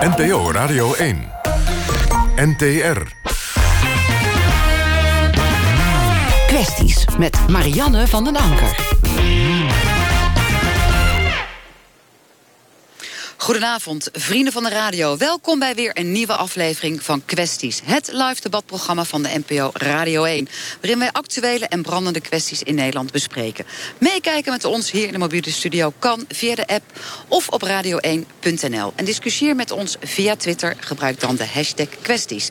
NPO Radio 1. NTR. Kwesties met Marianne van den Anker. Goedenavond, vrienden van de radio. Welkom bij weer een nieuwe aflevering van Kwesties. Het live debatprogramma van de NPO Radio 1. Waarin wij actuele en brandende kwesties in Nederland bespreken. Meekijken met ons hier in de mobiele studio kan via de app of op radio1.nl. En discussieer met ons via Twitter. Gebruik dan de hashtag kwesties.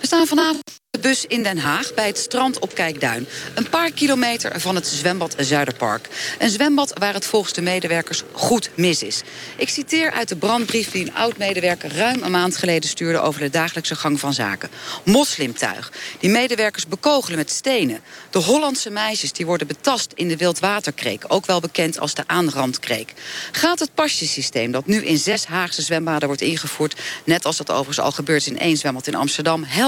We staan vanavond de bus in Den Haag bij het strand op Kijkduin. Een paar kilometer van het zwembad Zuiderpark. Een zwembad waar het volgens de medewerkers goed mis is. Ik citeer uit de brandbrief die een oud-medewerker ruim een maand geleden stuurde over de dagelijkse gang van zaken. Moslimtuig. Die medewerkers bekogelen met stenen. De Hollandse meisjes die worden betast in de wildwaterkreek, ook wel bekend als de aanrandkreek. Gaat het pasjesysteem dat nu in zes Haagse zwembaden wordt ingevoerd, net als dat overigens al gebeurt in één zwembad in Amsterdam, helpen?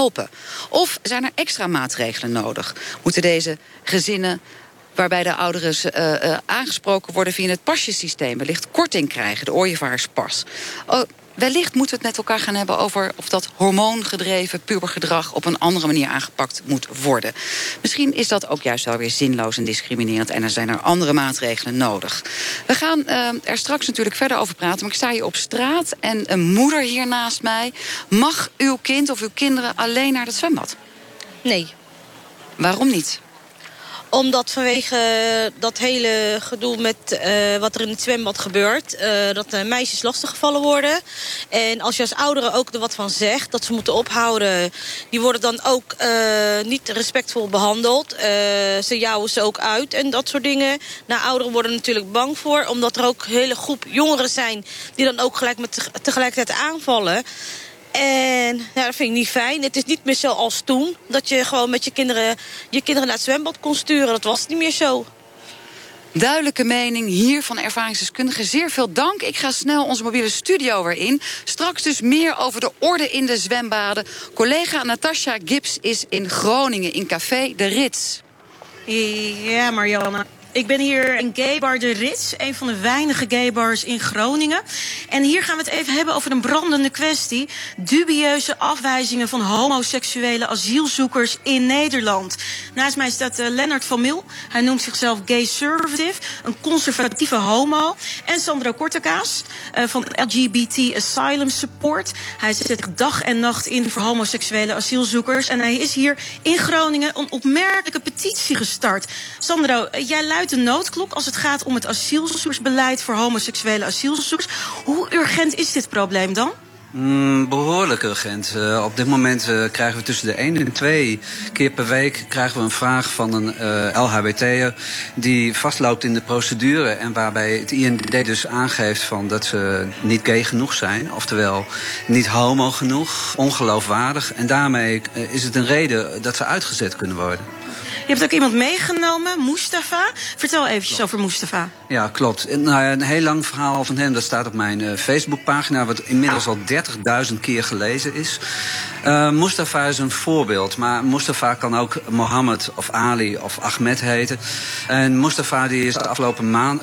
Of zijn er extra maatregelen nodig? Moeten deze gezinnen waarbij de ouderen uh, uh, aangesproken worden via het pasjesysteem... wellicht korting krijgen, de ooievaarspas. Oh, wellicht moeten we het met elkaar gaan hebben over of dat hormoongedreven pubergedrag op een andere manier aangepakt moet worden. Misschien is dat ook juist wel weer zinloos en discriminerend en er zijn er andere maatregelen nodig. We gaan uh, er straks natuurlijk verder over praten, maar ik sta hier op straat en een moeder hier naast mij. Mag uw kind of uw kinderen alleen naar het zwembad? Nee. Waarom niet? Omdat vanwege dat hele gedoe met uh, wat er in het zwembad gebeurt... Uh, dat de meisjes lastiggevallen worden. En als je als ouderen ook er wat van zegt, dat ze moeten ophouden... die worden dan ook niet respectvol behandeld. ze jouwen ze ook uit en dat soort dingen. Nou, ouderen worden natuurlijk bang voor... omdat er ook een hele groep jongeren zijn... die dan ook gelijk met tegelijkertijd aanvallen... En ja, dat vind ik niet fijn. Het is niet meer zo als toen. Dat je gewoon met je kinderen, je kinderen naar het zwembad kon sturen. Dat was niet meer zo. Duidelijke mening hier van ervaringsdeskundigen. Zeer veel dank. Ik ga snel onze mobiele studio weer in. Straks dus meer over de orde in de zwembaden. Collega Natasha Gibbs is in Groningen in Café De Rits. Ja, Marianne. Ik ben hier in Gaybar de Rits, een van de weinige gaybars in Groningen. En hier gaan we het even hebben over een brandende kwestie. Dubieuze afwijzingen van homoseksuele asielzoekers in Nederland. Naast mij staat uh, Lennart van Mil. Hij noemt zichzelf gay conservative, een conservatieve homo. En Sandro Kortekaas uh, van LGBT Asylum Support. Hij zet dag en nacht in voor homoseksuele asielzoekers. En hij is hier in Groningen een opmerkelijke petitie gestart. Sandro, jij luidt de noodklok als het gaat om het asielzoekersbeleid voor homoseksuele asielzoekers. Hoe urgent is dit probleem dan? Mm, behoorlijk urgent. Uh, op dit moment uh, krijgen we tussen de 1 en 2 keer per week krijgen we een vraag van een uh, LHBT'er die vastloopt in de procedure en waarbij het IND dus aangeeft van dat ze niet gay genoeg zijn, oftewel niet homo genoeg, ongeloofwaardig. En daarmee is het een reden dat ze uitgezet kunnen worden. Je hebt ook iemand meegenomen, Mustafa. Vertel eventjes over Mustafa. Ja, klopt. Nou, een heel lang verhaal van hem, dat staat op mijn uh, Facebookpagina... wat inmiddels al 30.000 keer gelezen is. Uh, Mustafa is een voorbeeld, maar Mustafa kan ook Mohammed of Ali of Ahmed heten. En Mustafa die is de afgelopen maand,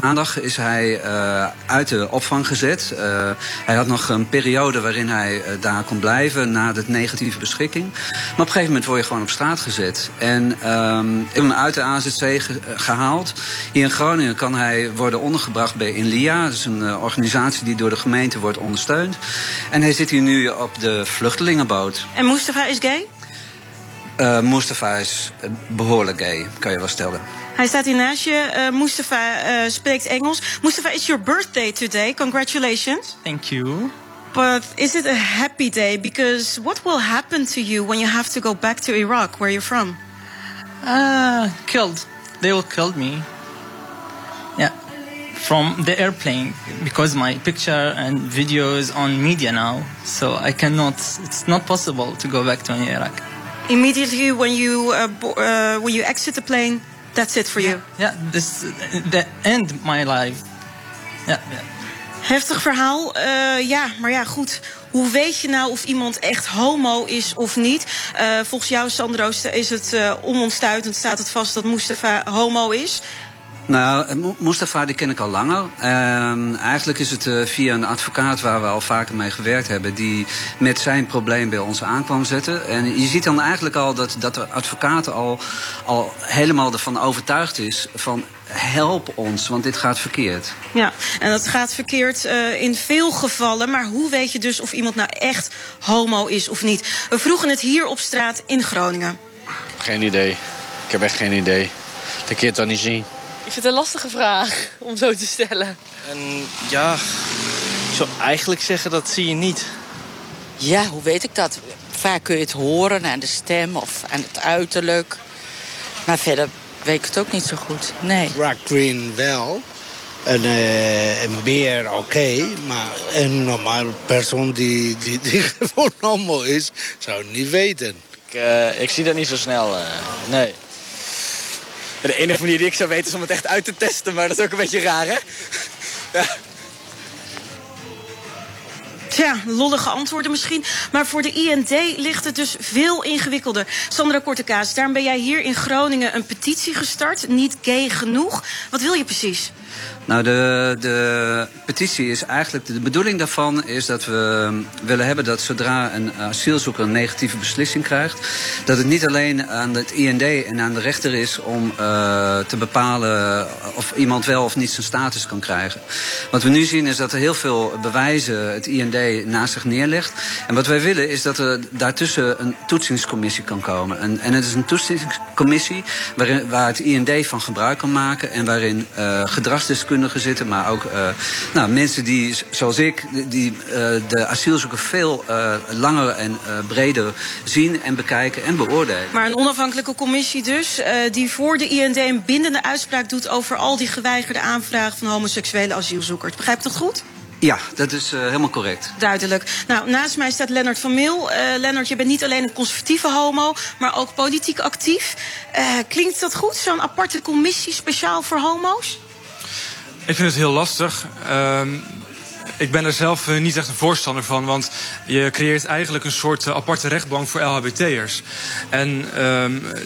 maandag is hij uh, uit de opvang gezet. Uh, hij had nog een periode waarin hij uh, daar kon blijven na de negatieve beschikking. Maar op een gegeven moment word je gewoon op straat gezet. En um, ik heb hem uit de AZC ge gehaald. Hier in Groningen kan hij worden ondergebracht bij Inlia. Dat is een organisatie die door de gemeente wordt ondersteund. En hij zit hier nu op de vluchtelingenboot. En Mustafa is gay? Uh, Mustafa is behoorlijk gay, kan je wel stellen. Hij staat hier naast je. Uh, Mustafa uh, spreekt Engels. Mustafa, it's your birthday today. Congratulations. Thank you. But is it a happy day? Because what will happen to you when you have to go back to Iraq, where you're from? Uh, killed. They will kill me. Yeah. From the airplane, because my picture and video is on media now. So I cannot, it's not possible to go back to Iraq. Immediately when you, uh, uh, when you exit the plane, that's it for you. Yeah, this the end my life. Yeah. Heftig verhaal. Uh, ja, maar ja, goed. Hoe weet je nou of iemand echt homo is of niet? Uh, volgens jou, Sandro, is het uh, onomstuitend, staat het vast dat Mustafa homo is. Nou, Mustafa die ken ik al langer. Uh, eigenlijk is het uh, via een advocaat waar we al vaker mee gewerkt hebben... die met zijn probleem bij ons aankwam zetten. En je ziet dan eigenlijk al dat, dat de advocaat al, al helemaal ervan overtuigd is... van help ons, want dit gaat verkeerd. Ja, en dat gaat verkeerd uh, in veel gevallen. Maar hoe weet je dus of iemand nou echt homo is of niet? We vroegen het hier op straat in Groningen. Geen idee. Ik heb echt geen idee. Dat kun je het dan niet zien. Ik vind het een lastige vraag om zo te stellen. En ja, ik zou eigenlijk zeggen dat zie je niet. Ja, hoe weet ik dat? Vaak kun je het horen aan de stem of aan het uiterlijk. Maar verder weet ik het ook niet zo goed. Nee. Drag queen wel. En uh, een beer oké, okay, maar een normaal persoon die, die, die gewoon homo is, zou het niet weten. Ik, uh, ik zie dat niet zo snel, uh, nee. De enige manier die ik zou weten is om het echt uit te testen, maar dat is ook een beetje raar, hè? ja. Tja, lollige antwoorden misschien. Maar voor de IND ligt het dus veel ingewikkelder. Sandra Kortekaas, daarom ben jij hier in Groningen een petitie gestart. Niet gay genoeg. Wat wil je precies? Nou, de, de petitie is eigenlijk. De bedoeling daarvan is dat we willen hebben dat zodra een asielzoeker een negatieve beslissing krijgt. dat het niet alleen aan het IND en aan de rechter is om uh, te bepalen of iemand wel of niet zijn status kan krijgen. Wat we nu zien is dat er heel veel bewijzen het IND naast zich neerlegt. En wat wij willen is dat er daartussen een toetsingscommissie kan komen. En, en het is een toetsingscommissie waarin, waar het IND van gebruik kan maken en waarin uh, zitten, maar ook uh, nou, mensen die, zoals ik, die uh, de asielzoeker veel uh, langer en breder zien en bekijken en beoordelen. Maar een onafhankelijke commissie dus, die voor de IND een bindende uitspraak doet over al die geweigerde aanvragen van homoseksuele asielzoekers. Begrijp ik dat goed? Ja, dat is uh, helemaal correct. Duidelijk. Nou, naast mij staat Lennart van Meel. Uh, Lennart, je bent niet alleen een conservatieve homo, maar ook politiek actief. Uh, klinkt dat goed, zo'n aparte commissie speciaal voor homo's? Ik vind het heel lastig. Uh, ik ben er zelf uh, niet echt een voorstander van, want je creëert eigenlijk een soort uh, aparte rechtbank voor LHBT'ers. En uh,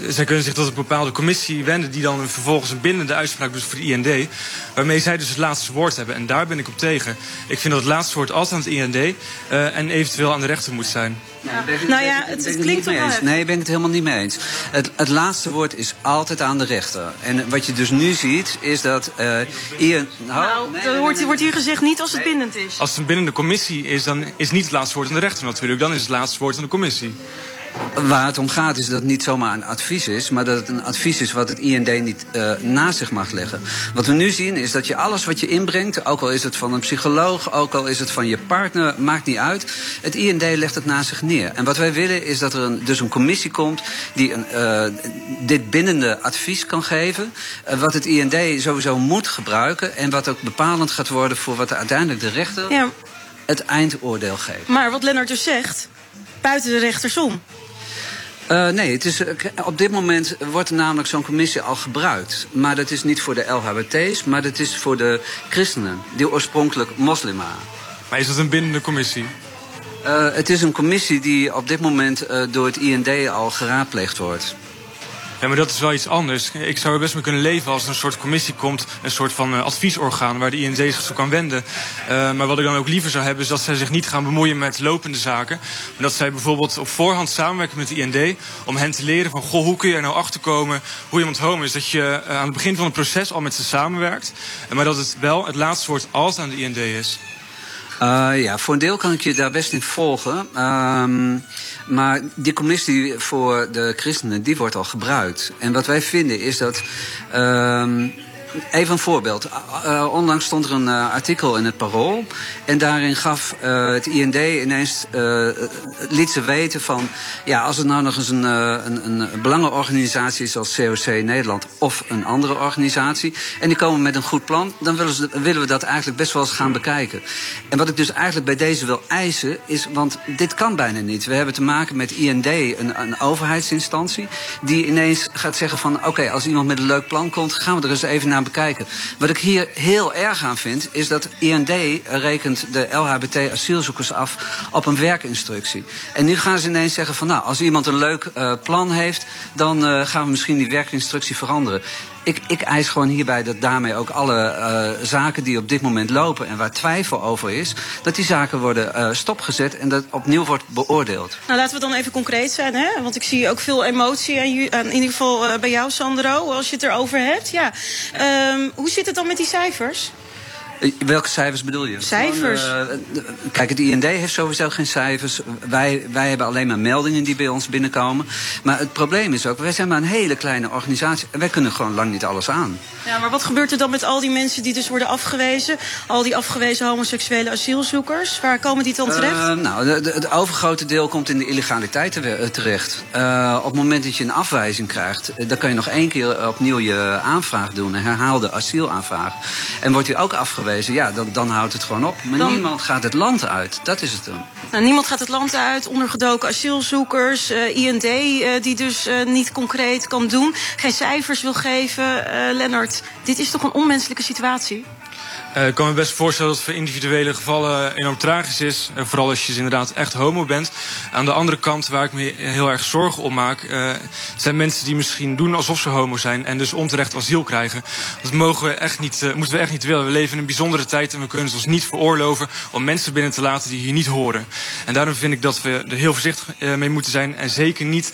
zij kunnen zich tot een bepaalde commissie wenden, die dan vervolgens een bindende uitspraak doet voor de IND, waarmee zij dus het laatste woord hebben. En daar ben ik op tegen. Ik vind dat het laatste woord altijd aan het IND uh, en eventueel aan de rechter moet zijn. Nou ja, het, het klinkt toch wel. Nee, ik ben het helemaal niet mee eens. Het, het, laatste woord is altijd aan de rechter. En wat je dus nu ziet, is dat uh, Ian... Nou, nee, wordt, wordt hier gezegd niet als het bindend is. Als het een bindende commissie is, dan is niet het laatste woord aan de rechter natuurlijk. Dan is het laatste woord aan de commissie. Waar het om gaat is dat het niet zomaar een advies is, maar dat het een advies is wat het IND niet uh, naast zich mag leggen. Wat we nu zien is dat je alles wat je inbrengt, ook al is het van een psycholoog, ook al is het van je partner, maakt niet uit. Het IND legt het naast zich neer. En wat wij willen is dat er een, dus een commissie komt die een, uh, dit bindende advies kan geven. Uh, wat het IND sowieso moet gebruiken en wat ook bepalend gaat worden voor wat uiteindelijk de rechter ja. het eindoordeel geeft. Maar wat Lennart dus zegt, buiten de rechters om. Uh, nee, het is, op dit moment wordt namelijk zo'n commissie al gebruikt. Maar dat is niet voor de LHBT's, maar dat is voor de christenen, die oorspronkelijk moslim waren. Maar is dat een bindende commissie? Uh, het is een commissie die op dit moment uh, door het IND al geraadpleegd wordt. Ja, maar dat is wel iets anders. Ik zou er best mee kunnen leven als er een soort commissie komt, een soort van uh, adviesorgaan waar de IND zich zo kan wenden. Uh, maar wat ik dan ook liever zou hebben, is dat zij zich niet gaan bemoeien met lopende zaken. Maar dat zij bijvoorbeeld op voorhand samenwerken met de IND om hen te leren van goh, hoe kun je er nou achter komen hoe iemand homo is. Dat je uh, aan het begin van het proces al met ze samenwerkt. Maar dat het wel het laatste woord als aan de IND is. Uh, ja, voor een deel kan ik je daar best in volgen. Um, maar die commissie voor de christenen, die wordt al gebruikt. En wat wij vinden is dat... Um, Even een voorbeeld. Uh, onlangs stond er een uh, artikel in het Parool. En daarin gaf uh, het IND ineens. liet ze weten van. Ja, als het nou nog eens een, een, een belangenorganisatie is als COC Nederland. of een andere organisatie. en die komen met een goed plan. dan willen, we dat eigenlijk best wel eens gaan bekijken. En wat ik dus eigenlijk bij deze wil eisen. is. want dit kan bijna niet. We hebben te maken met IND, een, een overheidsinstantie. die ineens gaat zeggen van. oké, als iemand met een leuk plan komt. gaan we er eens even naar bekijken. Wat ik hier heel erg aan vind, is dat IND rekent de LHBT-asielzoekers af op een werkinstructie. En nu gaan ze ineens zeggen van nou, als iemand een leuk uh, plan heeft, dan uh, gaan we misschien die werkinstructie veranderen. Ik, ik eis gewoon hierbij dat daarmee ook alle uh, zaken die op dit moment lopen en waar twijfel over is, dat die zaken worden uh, stopgezet en dat opnieuw wordt beoordeeld. Nou, laten we dan even concreet zijn, hè? Want ik zie ook veel emotie en in ieder geval uh, bij jou, Sandro, als je het erover hebt. Ja. Um, hoe zit het dan met die cijfers? Welke cijfers bedoel je? Cijfers. Gewoon, uh, kijk, het IND heeft sowieso geen cijfers. Wij, wij hebben alleen maar meldingen die bij ons binnenkomen. Maar het probleem is ook, wij zijn maar een hele kleine organisatie. En wij kunnen gewoon lang niet alles aan. Ja, maar wat gebeurt er dan met al die mensen die dus worden afgewezen? Al die afgewezen homoseksuele asielzoekers? Waar komen die dan terecht? Uh, nou, het overgrote deel komt in de illegaliteit terecht. Uh, op het moment dat je een afwijzing krijgt, dan kan je nog één keer opnieuw je aanvraag doen. Een herhaalde asielaanvraag. En wordt die ook afgewezen ja, dan, dan houdt het gewoon op. Maar dan... niemand gaat het land uit. Dat is het dan. Nou, niemand gaat het land uit. Ondergedoken asielzoekers. Uh, IND uh, die dus uh, niet concreet kan doen. Geen cijfers wil geven. Lennart, dit is toch een onmenselijke situatie? Uh, ik kan me best voorstellen dat het voor individuele gevallen enorm tragisch is. Vooral als je dus inderdaad echt homo bent. Aan de andere kant, waar ik me heel erg zorgen om maak, uh, zijn mensen die misschien doen alsof ze homo zijn en dus onterecht asiel krijgen. Dat mogen we echt niet, moeten we echt niet willen. We leven in een bijzondere tijd en we kunnen ons niet veroorloven om mensen binnen te laten die hier niet horen. En daarom vind ik dat we er heel voorzichtig mee moeten zijn en zeker niet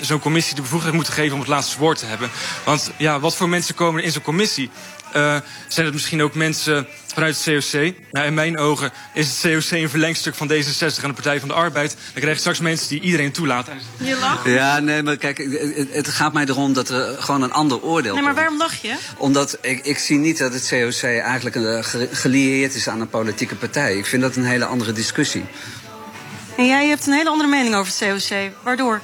zo'n commissie de bevoegdheid moeten geven om het laatste woord te hebben. Want ja, wat voor mensen komen er in zo'n commissie? Uh, zijn het misschien ook mensen vanuit het COC? Nou, in mijn ogen is het COC een verlengstuk van D66 en de Partij van de Arbeid. Dan krijg je straks mensen die iedereen toelaten. Je lacht? Ja, nee, maar kijk, het, gaat mij erom dat er gewoon een ander oordeel Nee, maar waarom lach je? Omdat ik, ik zie niet dat het COC eigenlijk uh, gelieerd is aan een politieke partij. Ik vind dat een hele andere discussie. En jij hebt een hele andere mening over het COC. Waardoor?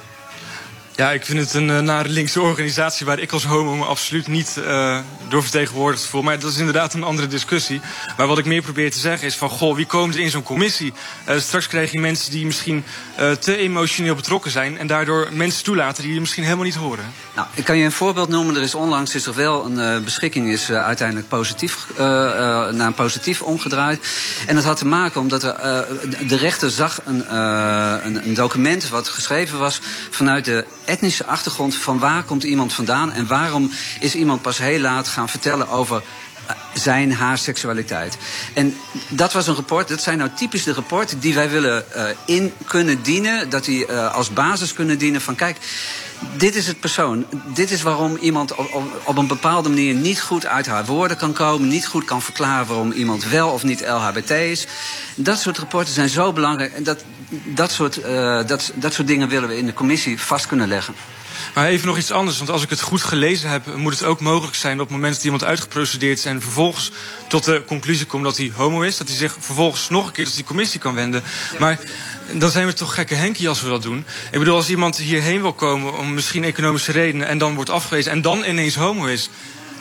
Ja, ik vind het een uh, nare linkse organisatie waar ik als homo me absoluut niet uh, door vertegenwoordigd voel. Maar dat is inderdaad een andere discussie. Maar wat ik meer probeer te zeggen is van, goh, wie komt er in zo'n commissie? Uh, straks krijg je mensen die misschien te emotioneel betrokken zijn en daardoor mensen toelaten die je misschien helemaal niet horen. Nou, ik kan je een voorbeeld noemen. Er is onlangs is er wel een beschikking is uiteindelijk positief, naar een positief omgedraaid. En dat had te maken omdat de rechter zag een, een, een document wat geschreven was vanuit de etnische achtergrond van waar komt iemand vandaan en waarom is iemand pas heel laat gaan vertellen over eh, zijn, haar seksualiteit. En dat was een rapport, dat zijn nou typisch de rapporten die wij willen uh, in kunnen dienen. Dat die uh, als basis kunnen dienen van kijk, dit is het persoon. Dit is waarom iemand op, op, op, een bepaalde manier niet goed uit haar woorden kan komen. Niet goed kan verklaren waarom iemand wel of niet LHBT is. Dat soort rapporten zijn zo belangrijk. En dat, dat, soort, uh, dat, dat soort dingen willen we in de commissie vast kunnen leggen. Maar even nog iets anders, want als ik het goed gelezen heb, moet het ook mogelijk zijn op het moment dat iemand uitgeprocedeerd is en vervolgens tot de conclusie komt dat hij homo is, dat hij zich vervolgens nog een keer tot die commissie kan wenden. Maar dan zijn we toch gekke Henkie als we dat doen. Ik bedoel, als iemand hierheen wil komen om misschien economische redenen en dan wordt afgewezen en dan ineens homo is.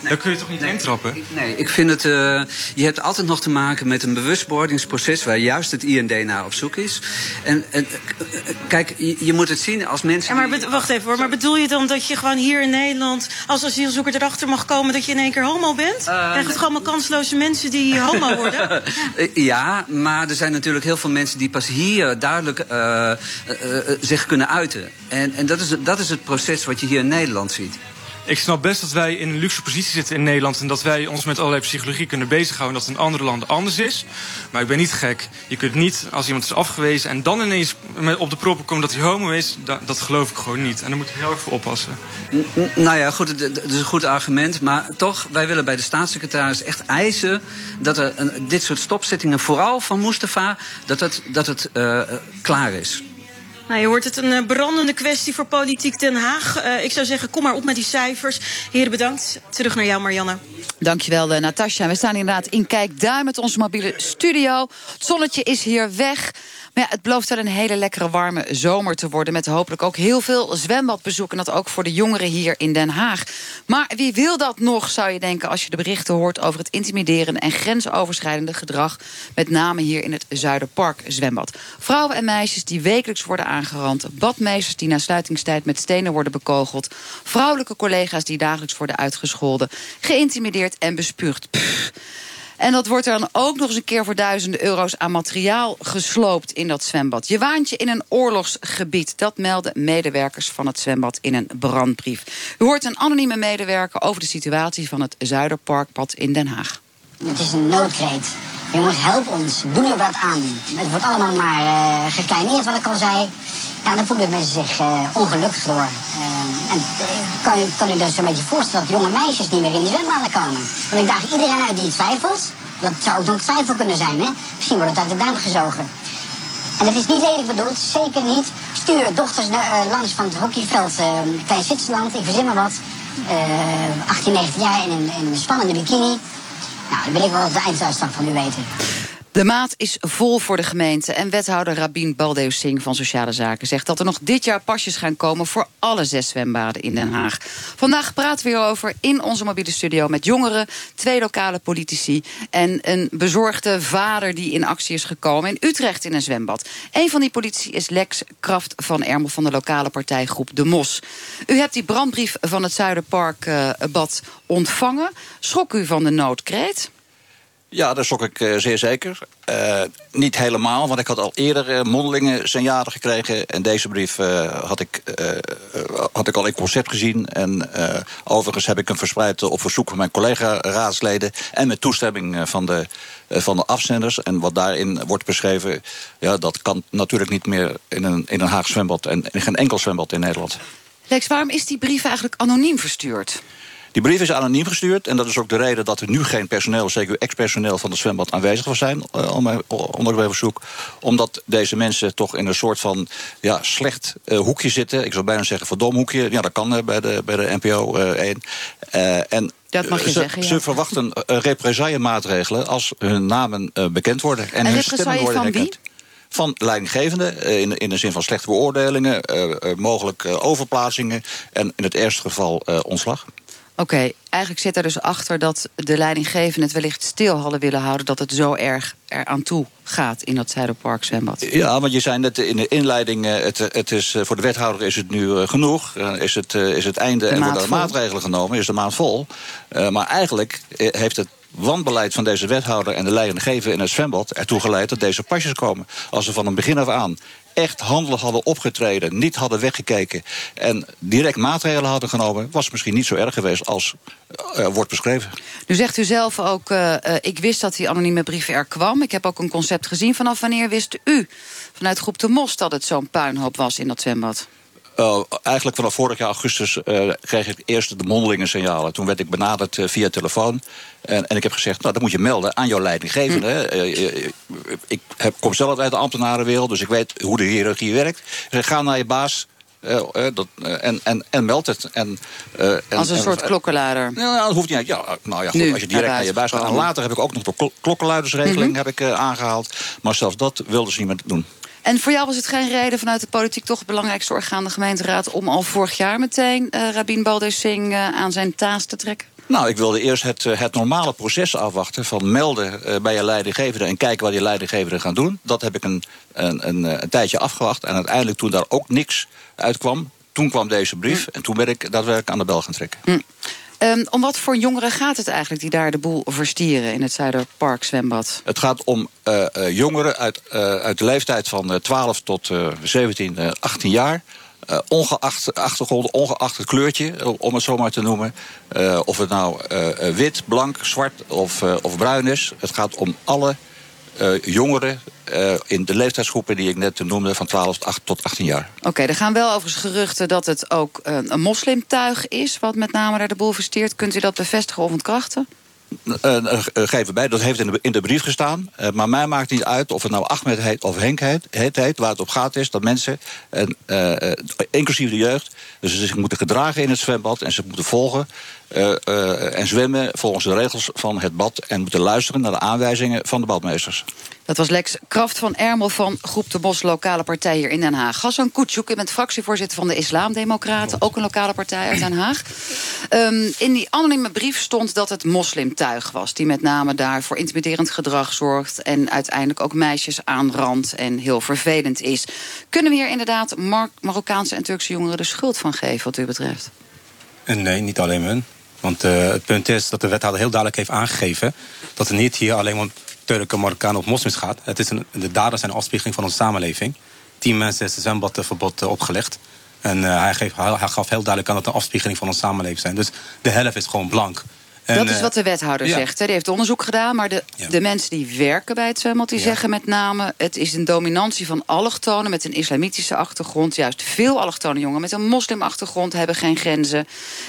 Dan kun je toch niet nee, intrappen? Nee, ik vind het. Uh, je hebt altijd nog te maken met een bewustwordingsproces waar juist het IND naar op zoek is. En, en kijk, je, je, moet het zien als mensen. Ja, maar die... wacht even hoor. Maar bedoel je dan dat je gewoon hier in Nederland als asielzoeker erachter mag komen dat je in één keer homo bent? Uh, Krijg je gewoon maar kansloze mensen die homo worden? ja. ja. maar er zijn natuurlijk heel veel mensen die pas hier duidelijk uh, zich kunnen uiten. En, en dat, is, dat is het proces wat je hier in Nederland ziet. Ik snap best dat wij in een luxe positie zitten in Nederland... en dat wij ons met allerlei psychologie kunnen bezighouden... dat het in andere landen anders is. Maar ik ben niet gek. Je kunt niet, als iemand is afgewezen... en dan ineens op de proppen komen dat hij homo is... dat, dat geloof ik gewoon niet. En daar moet je heel erg voor oppassen. Nou ja, goed, dat is een goed argument. Maar toch, wij willen bij de staatssecretaris echt eisen... dat er een, dit soort stopzittingen, vooral van Mustafa... dat het, dat het uh, klaar is. Nou, je hoort het een brandende kwestie voor politiek Den Haag. Uh, ik zou zeggen, kom maar op met die cijfers. Heren, bedankt. Terug naar jou, Marianne. Dankjewel, uh, Natasja. We staan inderdaad in Kijkduin met onze mobiele studio. Het zonnetje is hier weg. Maar ja, het belooft wel een hele lekkere warme zomer te worden... met hopelijk ook heel veel zwembadbezoek. En dat ook voor de jongeren hier in Den Haag. Maar wie wil dat nog, zou je denken... als je de berichten hoort over het intimiderende en grensoverschrijdende gedrag... met name hier in het Zuiderpark zwembad. Vrouwen en meisjes die wekelijks worden aangerand. Badmeesters die na sluitingstijd met stenen worden bekogeld. Vrouwelijke collega's die dagelijks worden uitgescholden. Geïntimideerd en bespuugd. En dat wordt er dan ook nog eens een keer voor duizenden euro's aan materiaal gesloopt in dat zwembad. Je waant je in een oorlogsgebied. Dat melden medewerkers van het zwembad in een brandbrief. U hoort een anonieme medewerker over de situatie van het Zuiderparkpad in Den Haag. Het is een noodkreet. Jongens, help ons. Doe er wat aan. Het wordt allemaal maar uh, gekleineerd, wat ik al zei. Ja, dan voelen mensen zich uh, ongelukkig door. Uh, en kan u, kan u dus een beetje voorstellen dat jonge meisjes niet meer in die zwembaden komen? Want ik daag iedereen uit die twijfelt. Dat zou ook nog twijfel kunnen zijn, hè? Misschien wordt het uit de duim gezogen. En dat is niet lelijk bedoeld, zeker niet. Stuur dochters naar, langs van het hockeyveld Klein Zwitserland, ik verzin maar wat. 18, 19 jaar in een, in een spannende bikini. Nou, dan wil ik wel de einduitslag van u weten. De maat is vol voor de gemeente. En wethouder Rabin Baldew Singh van Sociale Zaken zegt dat er nog dit jaar pasjes gaan komen voor alle zes zwembaden in Den Haag. Vandaag praten we hierover in onze mobiele studio met jongeren, twee lokale politici en een bezorgde vader die in actie is gekomen in Utrecht in een zwembad. Een van die politici is Lex Kraft van Ermel van de lokale partijgroep De Mos. U hebt die brandbrief van het Zuiderparkbad ontvangen. Schrok u van de noodkreet? Ja, daar schrok ik uh, zeer zeker. Uh, niet helemaal, want ik had al eerder uh, mondelingen signalen gekregen. En deze brief had, ik, had ik al in concept gezien. En overigens heb ik hem verspreid op verzoek van mijn collega-raadsleden. En met toestemming van de, van de afzenders. En wat daarin wordt beschreven, ja, dat kan natuurlijk niet meer in een, in een Haag zwembad. En in geen enkel zwembad in Nederland. Lex, waarom is die brief eigenlijk anoniem verstuurd? Die brief is anoniem gestuurd. En dat is ook de reden dat er nu geen personeel, zeker ex-personeel van het zwembad aanwezig was zijn onder mijn verzoek. Omdat deze mensen toch in een soort van ja, slecht uh, hoekje zitten. Ik zou bijna zeggen verdom hoekje. Ja, dat kan uh, bij, de, bij de NPO 1. en dat mag je ze, zeggen, ja. ze verwachten represaillemaatregelen als hun namen bekend worden. En, en hun stemmen worden van herkend. Van leidinggevenden, uh, in, in de zin van slechte beoordelingen, uh, mogelijk overplaatsingen en in het eerste geval ontslag. Oké, okay, eigenlijk zit er dus achter dat de leidinggevenden het wellicht stil hadden willen houden dat het zo erg eraan toe gaat in dat Zuiderpark zwembad. Ja, want je zei net in de inleiding, het, het is, voor de wethouder is het nu genoeg. Is het, is het einde en worden er maatregelen genomen, is de maand vol. Uh, maar eigenlijk heeft het wanbeleid van deze wethouder en de leidinggever in het zwembad ertoe geleid dat deze pasjes komen. Als ze van een begin af aan echt handelig hadden opgetreden, niet hadden weggekeken en direct maatregelen hadden genomen, was het misschien niet zo erg geweest als uh, wordt beschreven. Nu zegt u zelf ook, uh, ik wist dat die anonieme brief er kwam. Ik heb ook een concept gezien. Vanaf wanneer wist u vanuit groep de Mos dat het zo'n puinhoop was in dat zwembad? Uh, eigenlijk vanaf vorig jaar augustus uh, kreeg ik eerst de mondelinge signalen. Toen werd ik benaderd uh, via telefoon. En, en, ik heb gezegd, nou, dat moet je melden aan jouw leidinggevende. Mm. ik heb, kom zelf uit de ambtenarenwereld, dus ik weet hoe de hiërarchie werkt. Ga naar je baas, uh, uh, dat, uh, en, en, en meld het. En, als een soort klokkenluider? Nou, dat hoeft niet. Ja, nou ja, goed, nu, als je direct naar je baas gaat. En later heb ik ook nog de klokkenluidersregeling mm -hmm. heb ik, aangehaald. Maar zelfs dat wilden ze niet meer doen. En voor jou was het geen reden vanuit de politiek toch het belangrijkste orgaan, de gemeenteraad, om al vorig jaar meteen uh, Rabin Balder Singh uh, aan zijn taas te trekken? Nou, ik wilde eerst het, het normale proces afwachten van melden uh, bij je leidinggevende en kijken wat die leidinggevende gaan doen. Dat heb ik een, een, een, een tijdje afgewacht en uiteindelijk toen daar ook niks uitkwam, toen kwam deze brief en toen ben ik daadwerkelijk aan de bel gaan trekken. Mm. Um, om wat voor jongeren gaat het eigenlijk die daar de boel verstieren in het Zuiderpark zwembad? Het gaat om uh, uh, jongeren uit, uh, uit de leeftijd van 12 tot 17, 18 jaar. Uh, ongeacht achtergrond, ongeacht het kleurtje, om het zo maar te noemen. Uh, of het nou uh, wit, blank, zwart of, of bruin is. Het gaat om alle jongeren in de leeftijdsgroepen die ik net noemde, van 12 tot 18 jaar. Oké, er gaan wel overigens geruchten dat het ook een moslimtuig is, wat met name daar de boel versteert. Kunt u dat bevestigen of ontkrachten? Uh, uh, geef erbij, dat heeft in de, in de brief gestaan. Maar mij maakt niet uit of het nou Ahmed heet of Henk heet. waar het op gaat is dat mensen, inclusief de jeugd... dus ze zich moeten gedragen in het zwembad en ze moeten volgen... en zwemmen volgens de regels van het bad... en moeten luisteren naar de aanwijzingen van de badmeesters. Dat was Lex Kraft van Ermel van Groep de Bos, lokale partij hier in Den Haag. Gassan Kutschuk, u bent fractievoorzitter van de Islamdemocraten, ook een lokale partij uit Den Haag. Um, in die anonieme brief stond dat het moslimtuig was, die met name daar voor intimiderend gedrag zorgt en uiteindelijk ook meisjes aanrandt en heel vervelend is. Kunnen we hier inderdaad Mar Marokkaanse en Turkse jongeren de schuld van geven, wat u betreft? Nee, niet alleen hun. Want uh, het punt is dat de wethouder heel duidelijk heeft aangegeven... dat het niet hier alleen om Turken, Marokkanen of moslims gaat. Het is een, de daders zijn een afspiegeling van onze samenleving. Tien mensen is het zwembadverbod uh, opgelegd. En uh, hij, geeft, hij, hij, gaf heel duidelijk aan dat het een afspiegeling van onze samenleving zijn. Dus de helft is gewoon blank. En, dat is wat de wethouder ja. zegt. Hè. Die heeft onderzoek gedaan. Maar de, ja. de mensen die werken bij het zwembad... die ja. zeggen met name... het is een dominantie van allochtonen met een islamitische achtergrond. Juist veel allochtone jongeren met een moslimachtergrond... hebben geen grenzen.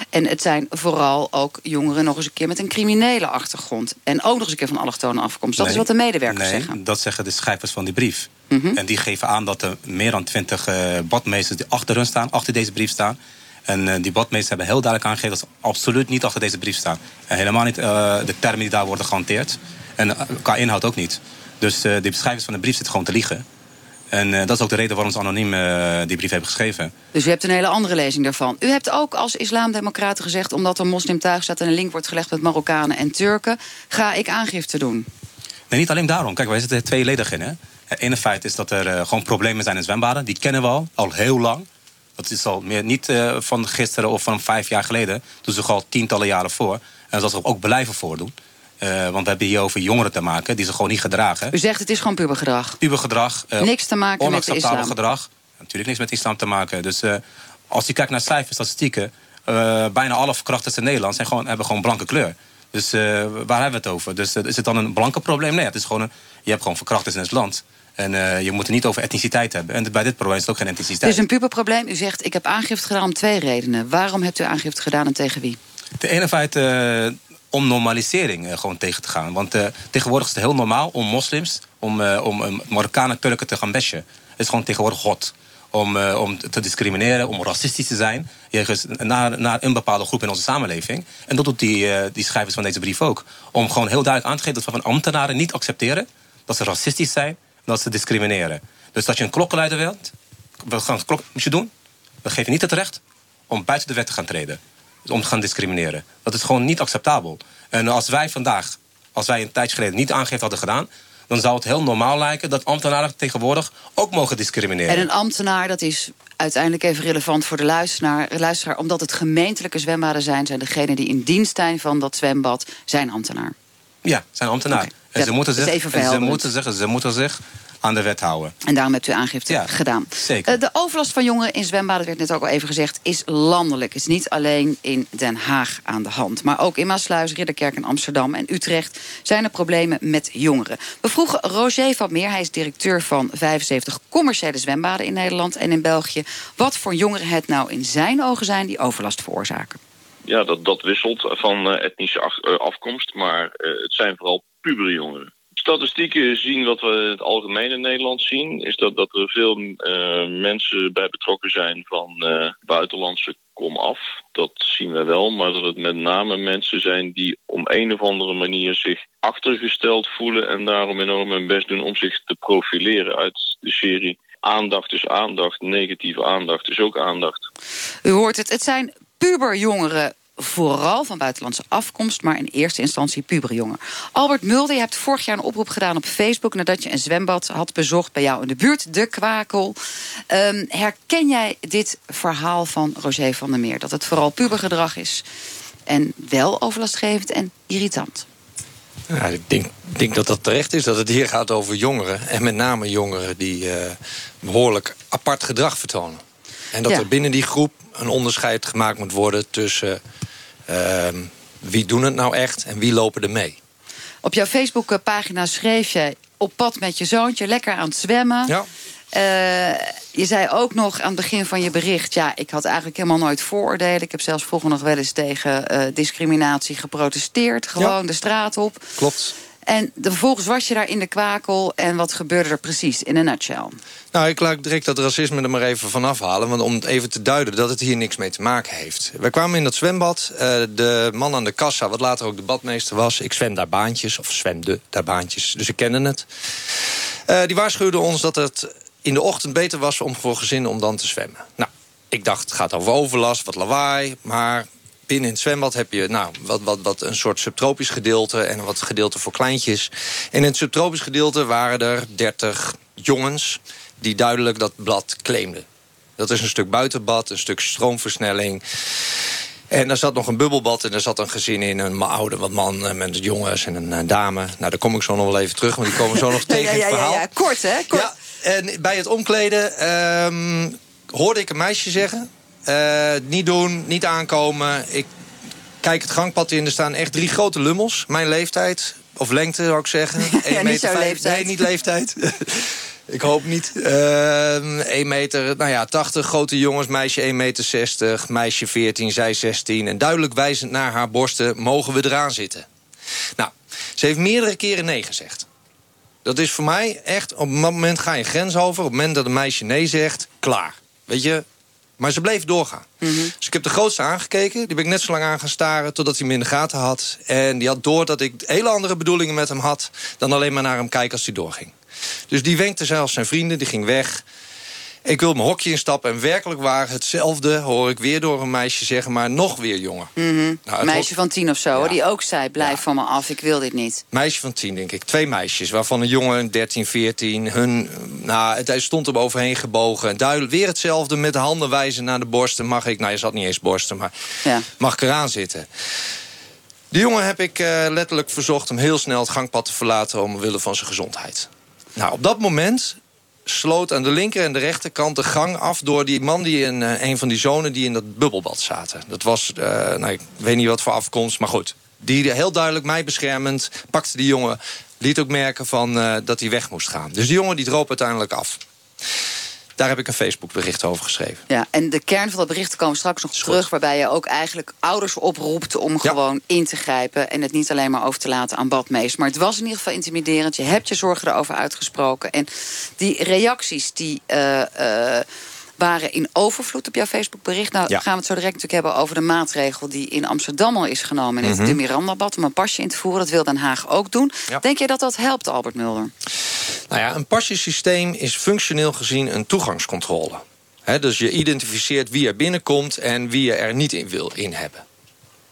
En het zijn vooral ook jongeren nog eens een keer... met een criminele achtergrond. En ook nog eens een keer van allochtone afkomst. Dat nee, is wat de medewerkers nee, zeggen. dat zeggen de schrijvers van die brief. Mm -hmm. En die geven aan dat er meer dan twintig uh, badmeesters... die achter hun staan, achter deze brief staan... En uh, die badmeesters hebben heel duidelijk aangegeven... dat ze absoluut niet achter deze brief staan. En helemaal niet uh, de termen die daar worden gehanteerd. En uh, qua inhoud ook niet. Dus de beschrijvers van de brief zitten gewoon te liegen. En dat is ook de reden waarom ze anoniem die brief hebben geschreven. Dus u hebt een hele andere lezing daarvan. U hebt ook als islamdemocraten gezegd... omdat er moslim thuis staat en een link wordt gelegd met Marokkanen en Turken... ga ik aangifte doen. Nee, niet alleen daarom. Kijk, wij zitten tweeledig in. Hè? Het ene feit is dat er gewoon problemen zijn in zwembaden. Die kennen we al, al heel lang. Dat is al meer, niet uh, van gisteren of van vijf jaar geleden. Dat is al tientallen jaren voor. En dat ze ook blijven voordoen. Uh, want we hebben hier over jongeren te maken die ze gewoon niet gedragen. U zegt het is gewoon pubergedrag? Pubergedrag. Uh, niks te maken met de islam? gedrag. Natuurlijk niks met islam te maken. Dus als je kijkt naar cijfers, statistieken... bijna alle verkrachters in Nederland zijn gewoon, hebben gewoon blanke kleur. Dus waar hebben we het over? Dus is het dan een blanke probleem? Nee, het is gewoon een, je hebt gewoon verkrachters in het land... En uh, je moet het niet over etniciteit hebben. En bij dit probleem is het ook geen etniciteit. Het is een puberprobleem. U zegt, ik heb aangifte gedaan om twee redenen. Waarom hebt u aangifte gedaan en tegen wie? De ene feit om normalisering gewoon tegen te gaan. Want tegenwoordig is het heel normaal om moslims... om, om Marokkanen Turken te gaan bashen. Het is gewoon tegenwoordig god. Om, om te discrimineren, om racistisch te zijn... naar, naar een bepaalde groep in onze samenleving. En dat doet die, die schrijvers van deze brief ook. Om gewoon heel duidelijk aan te geven... dat we van ambtenaren niet accepteren... dat ze racistisch zijn dat ze discrimineren. Dus dat je een klokkenleider wilt, we gaan een moet je doen. We geven niet het recht om buiten de wet te gaan treden. Om te gaan discrimineren. Dat is gewoon niet acceptabel. En als wij vandaag, als wij een tijdje geleden niet aangifte hadden gedaan... dan zou het heel normaal lijken dat ambtenaren tegenwoordig ook mogen discrimineren. En een ambtenaar, dat is uiteindelijk even relevant voor de luisteraar, luisteraar... omdat het gemeentelijke zwembaden zijn... zijn degenen die in dienst zijn van dat zwembad, zijn ambtenaar. Ja, zijn ambtenaar. Okay. En, ze moeten zich, en ze, moeten zich, ze moeten zich aan de wet houden. En daarom hebt u aangifte ja, gedaan. Zeker. Uh, de overlast van jongeren in zwembaden, werd net ook al even gezegd... is landelijk. Het is niet alleen in Den Haag aan de hand. Maar ook in Maasluis, Ridderkerk en Amsterdam en Utrecht... zijn er problemen met jongeren. We vroegen Roger van Meer, hij is directeur van 75 commerciële zwembaden... in Nederland en in België... wat voor jongeren het nou in zijn ogen zijn die overlast veroorzaken. Ja, dat, dat wisselt van uh, etnische uh, afkomst, maar het zijn vooral pubere jongeren. Statistieken zien wat we in het algemeen in Nederland zien... is dat, dat er veel uh, mensen bij betrokken zijn van uh, buitenlandse komaf. Dat zien we wel, maar dat het met name mensen zijn... die om een of andere manier zich achtergesteld voelen... en daarom enorm hun best doen om zich te profileren uit de serie... Aandacht is aandacht, negatieve aandacht is ook aandacht. U hoort het, het zijn puberjongeren vooral van buitenlandse afkomst... maar in eerste instantie puberjongen. Albert Mulder, je hebt vorig jaar een oproep gedaan op Facebook... nadat je een zwembad had bezocht bij jou in de buurt, De Kwakel. Um, herken jij dit verhaal van Roger van der Meer? Dat het vooral pubergedrag is en wel overlastgevend en irritant? Ja, ik denk, denk, dat dat terecht is, dat het hier gaat over jongeren. En met name jongeren die uh, behoorlijk apart gedrag vertonen. En dat ja. er binnen die groep een onderscheid gemaakt moet worden tussen uh, wie doen het nou echt en wie lopen er mee. Op jouw Facebookpagina schreef je op pad met je zoontje, lekker aan het zwemmen. Ja. Uh, je zei ook nog aan het begin van je bericht... ja, ik had eigenlijk helemaal nooit vooroordelen. Ik heb zelfs vroeger nog wel eens tegen uh, discriminatie geprotesteerd. Gewoon ja. de straat op. Klopt. En vervolgens was je daar in de kwakel. En wat gebeurde er precies in een nutshell? Nou, ik laat direct dat racisme er maar even van afhalen. Want om het even te duiden dat het hier niks mee te maken heeft. Wij kwamen in dat zwembad. Uh, de man aan de kassa, wat later ook de badmeester was. Ik zwem daar baantjes, of zwemde daar baantjes. Dus ik kende het. Uh, die waarschuwde ons dat het in de ochtend beter was om voor gezinnen om dan te zwemmen. Nou, ik dacht, het gaat over overlast, wat lawaai. Maar binnen in het zwembad heb je nou, wat, wat, wat een soort subtropisch gedeelte... en wat gedeelte voor kleintjes. En in het subtropisch gedeelte waren er 30 jongens... die duidelijk dat blad claimden. Dat is een stuk buitenbad, een stuk stroomversnelling. En daar zat nog een bubbelbad en daar zat een gezin in. Een oude wat man met jongens en een dame. Nou, daar kom ik zo nog wel even terug, want die komen zo nog tegen ja, het verhaal. ja, kort hè? Kort. Ja, en bij het omkleden ehm, hoorde ik een meisje zeggen... eh, niet doen, niet aankomen. Ik kijk het gangpad in, er staan echt drie grote lummels. Mijn leeftijd, of lengte zou ik zeggen. Ja, 1,50 niet leeftijd. Nee, niet leeftijd. ik hoop niet. Ehm 1 meter, nou ja, 80 grote jongens, meisje 1,60 meter, 60, meisje 14, zij 16. En duidelijk wijzend naar haar borsten, mogen we eraan zitten. Nou, ze heeft meerdere keren nee gezegd. Dat is voor mij echt, op een moment ga je grens over. Op het moment dat een meisje nee zegt, klaar. Weet je? Maar ze bleef doorgaan. Dus ik heb de grootste aangekeken. Die ben ik net zo lang aan gaan staren totdat hij me in de gaten had. En die had door dat ik hele andere bedoelingen met hem had... dan alleen maar naar hem kijken als hij doorging. Dus die wenkte zelfs zijn vrienden, die ging weg. Ik wil mijn hokje instappen en werkelijk waar hetzelfde... hoor ik weer door een meisje zeggen, maar nog weer jonger. Mhm. Nou, Meisje hok- van tien of zo, die ook zei: blijf van me af, ik wil dit niet. Meisje van tien, denk ik. Twee meisjes, waarvan een jongen, een 13, 14. Hun, nou, het, hij stond er overheen gebogen. Duidelijk weer hetzelfde, met de handen wijzen naar de borsten. Mag ik, nou, je zat niet eens borsten, maar Ja. mag ik eraan zitten? De jongen heb ik eh, letterlijk verzocht om heel snel het gangpad te verlaten... omwille van zijn gezondheid. Nou, op dat moment sloot aan de linker en de rechterkant de gang af... door die man die in eh, een van die zonen die in dat bubbelbad zaten. Dat was, eh, nou, ik weet niet wat voor afkomst, maar goed. Die heel duidelijk mij beschermend pakte die jongen... liet ook merken van, eh, dat hij weg moest gaan. Dus die jongen die droop uiteindelijk af. Daar heb ik een Facebook-bericht over geschreven. Ja, en de kern van dat bericht komen we straks nog terug... waarbij je ook eigenlijk ouders oproept om gewoon in te grijpen... en het niet alleen maar over te laten aan badmeesters. Maar het was in ieder geval intimiderend. Je hebt je zorgen erover uitgesproken. En die reacties die... eh, eh, waren in overvloed op jouw Facebook-bericht. Nou Ja. gaan we het zo direct natuurlijk hebben over de maatregel... die in Amsterdam al is genomen in het Mhm. de Mirandabad... om een pasje in te voeren. Dat wil Den Haag ook doen. Ja. Denk je dat dat helpt, Albert Mulder? Nou ja, een pasjesysteem is functioneel gezien een toegangscontrole. Dus je identificeert wie er binnenkomt en wie je er niet in wil in hebben.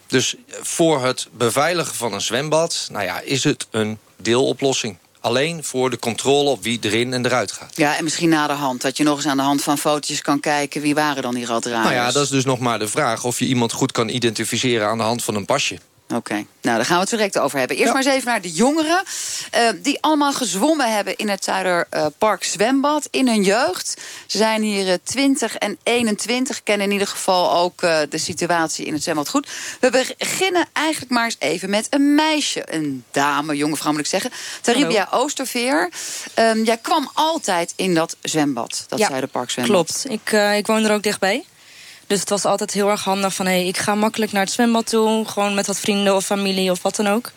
Dus voor het beveiligen van een zwembad, nou ja, is het een deeloplossing. Alleen voor de controle op wie erin en eruit gaat. Ja, en misschien na de hand. Dat je nog eens aan de hand van fotootjes kan kijken... wie waren dan die raddraaiers? Nou ja, dat is dus nog maar de vraag of je iemand goed kan identificeren aan de hand van een pasje. Oké, nou daar gaan we het direct over hebben. Eerst maar eens even naar de jongeren... eh, die allemaal gezwommen hebben in het Zuiderpark Zwembad in hun jeugd. Ze zijn hier eh, 20 en 21, kennen in ieder geval ook eh, de situatie in het zwembad goed. We beginnen eigenlijk maar eens even met een meisje, een dame, jonge vrouw moet ik zeggen. Taribia Oosterveer. Ehm, jij kwam altijd in dat zwembad, dat Ja, Zuiderpark Zwembad. Klopt. Ik, eh, ik woon er ook dichtbij. Dus het was altijd heel erg handig van... Hey, ik ga makkelijk naar het zwembad toe. Gewoon met wat vrienden of familie of wat dan ook.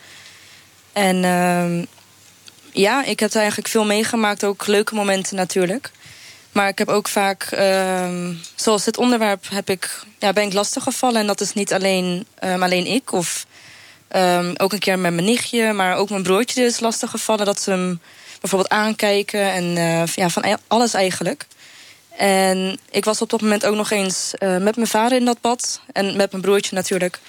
En ehm, ja, ik heb eigenlijk veel meegemaakt. Ook leuke momenten natuurlijk. Maar ik heb ook vaak, ehm, zoals dit onderwerp, heb ik, ja, ben ik lastiggevallen. En dat is niet alleen, ehm, alleen ik. Of ook een keer met mijn nichtje. Maar ook mijn broertje is lastiggevallen. Dat ze hem bijvoorbeeld aankijken. En eh, ja, van e- alles eigenlijk. En ik was op dat moment ook nog eens eh, met mijn vader in dat bad. En met mijn broertje natuurlijk.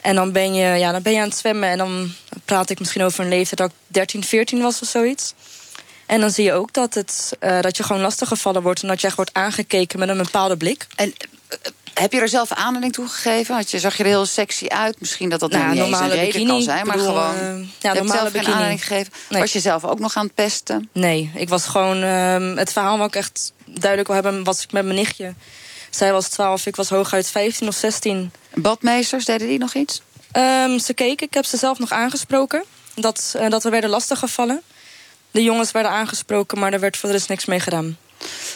En dan ben, je, ja, dan ben je aan het zwemmen. En dan praat ik misschien over een leeftijd dat ik 13, 14 was of zoiets. En dan zie je ook dat, het, eh, dat je gewoon lastiggevallen wordt. En dat je echt wordt aangekeken met een bepaalde blik. En eh, heb je er zelf aanleiding toe gegeven? Had je, zag je er heel sexy uit? Misschien dat dat Nou, niet een normale reden bikini, kan zijn. Maar bedoel, gewoon, eh, ja, je normale bikini. aanleiding gegeven. Nee. Was je zelf ook nog aan het pesten? Nee, ik was gewoon... ehm, het verhaal wat ik echt duidelijk wil hebben... was ik met mijn nichtje. Zij was 12, ik was hooguit 15 of 16. Badmeesters, deden die nog iets? Ehm, ze keken, ik heb ze zelf nog aangesproken. Dat, eh, dat we werden lastiggevallen. De jongens werden aangesproken, maar er werd voor de rest niks mee gedaan.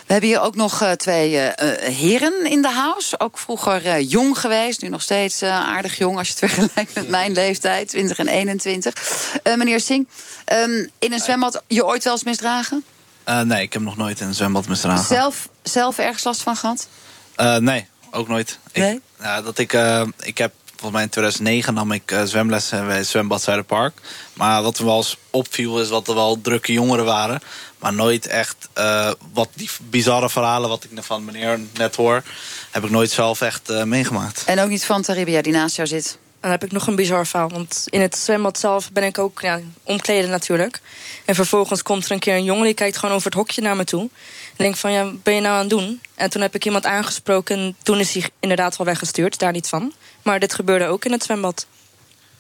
We hebben hier ook nog eh, twee eh, heren in de house. Ook vroeger jong geweest, nu nog steeds aardig jong... als je het vergelijkt met mijn leeftijd, 20 en 21. Eh, meneer Singh, ehm, in een zwembad je ooit wel eens misdragen? Eh, nee, ik heb nog nooit in een zwembad misdragen. Zelf, zelf ergens last van gehad? Eh, nee, ook nooit. Nee? Ik, ja, dat ik, eh, ik heb volgens mij in 2009 nam ik zwemlessen bij het zwembad Zuiderpark. Maar wat me wel eens opviel is dat er wel drukke jongeren waren. Maar nooit echt eh, wat die bizarre verhalen wat ik van meneer net hoor... heb ik nooit zelf echt eh, meegemaakt. En ook niet van Taribia, die naast jou zit? Dan heb ik nog een bizar verhaal. Want in het zwembad zelf ben ik ook ja, omkleden natuurlijk. En vervolgens komt er een keer een jongen die kijkt gewoon over het hokje naar me toe. En denk van, ja, ben je nou aan het doen? En toen heb ik iemand aangesproken en toen is hij inderdaad wel weggestuurd, daar niet van. Maar dit gebeurde ook in het zwembad.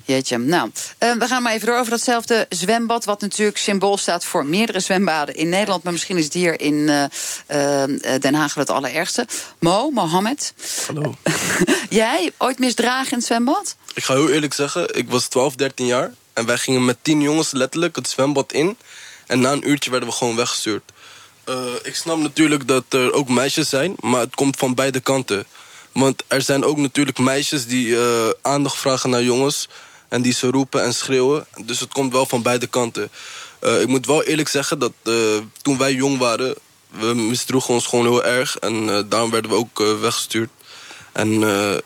Jeetje. Nou, eh, we gaan maar even door over datzelfde zwembad. Wat natuurlijk symbool staat voor meerdere zwembaden in Nederland. Maar misschien is het hier in eh, eh, Den Haag het allerergste. Mo, Mohammed. Hallo. Jij ooit misdragen in het zwembad? Ik ga heel eerlijk zeggen, ik was 12, 13 jaar. En wij gingen met 10 jongens letterlijk het zwembad in. En na een uurtje werden we gewoon weggestuurd. Eh, ik snap natuurlijk dat er ook meisjes zijn, maar het komt van beide kanten. Want er zijn ook natuurlijk meisjes die eh, aandacht vragen naar jongens. En die ze roepen en schreeuwen. Dus het komt wel van beide kanten. Eh, ik moet wel eerlijk zeggen dat eh, toen wij jong waren... we misdroegen ons gewoon heel erg. En eh, daarom werden we ook weggestuurd. En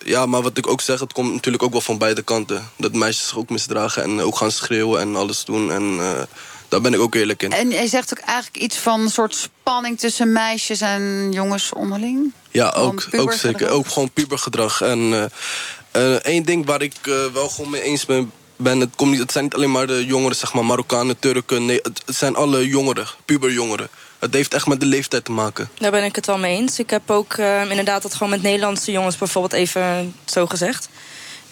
ja, maar wat ik ook zeg, het komt natuurlijk ook wel van beide kanten. Dat meisjes zich ook misdragen en ook gaan schreeuwen en alles doen. En daar ben ik ook eerlijk in. En jij zegt ook eigenlijk iets van een soort spanning tussen meisjes en jongens onderling? Ja, ook, ook zeker. Ook gewoon pubergedrag. En eh, één ding waar ik eh, wel gewoon mee eens ben... het, komt niet, zijn niet alleen maar de jongeren, zeg maar, Marokkanen, Turken. Nee, het, zijn alle jongeren, puberjongeren. Het heeft echt met de leeftijd te maken. Daar ben ik het wel mee eens. Ik heb ook eh, inderdaad dat gewoon met Nederlandse jongens bijvoorbeeld even zo gezegd.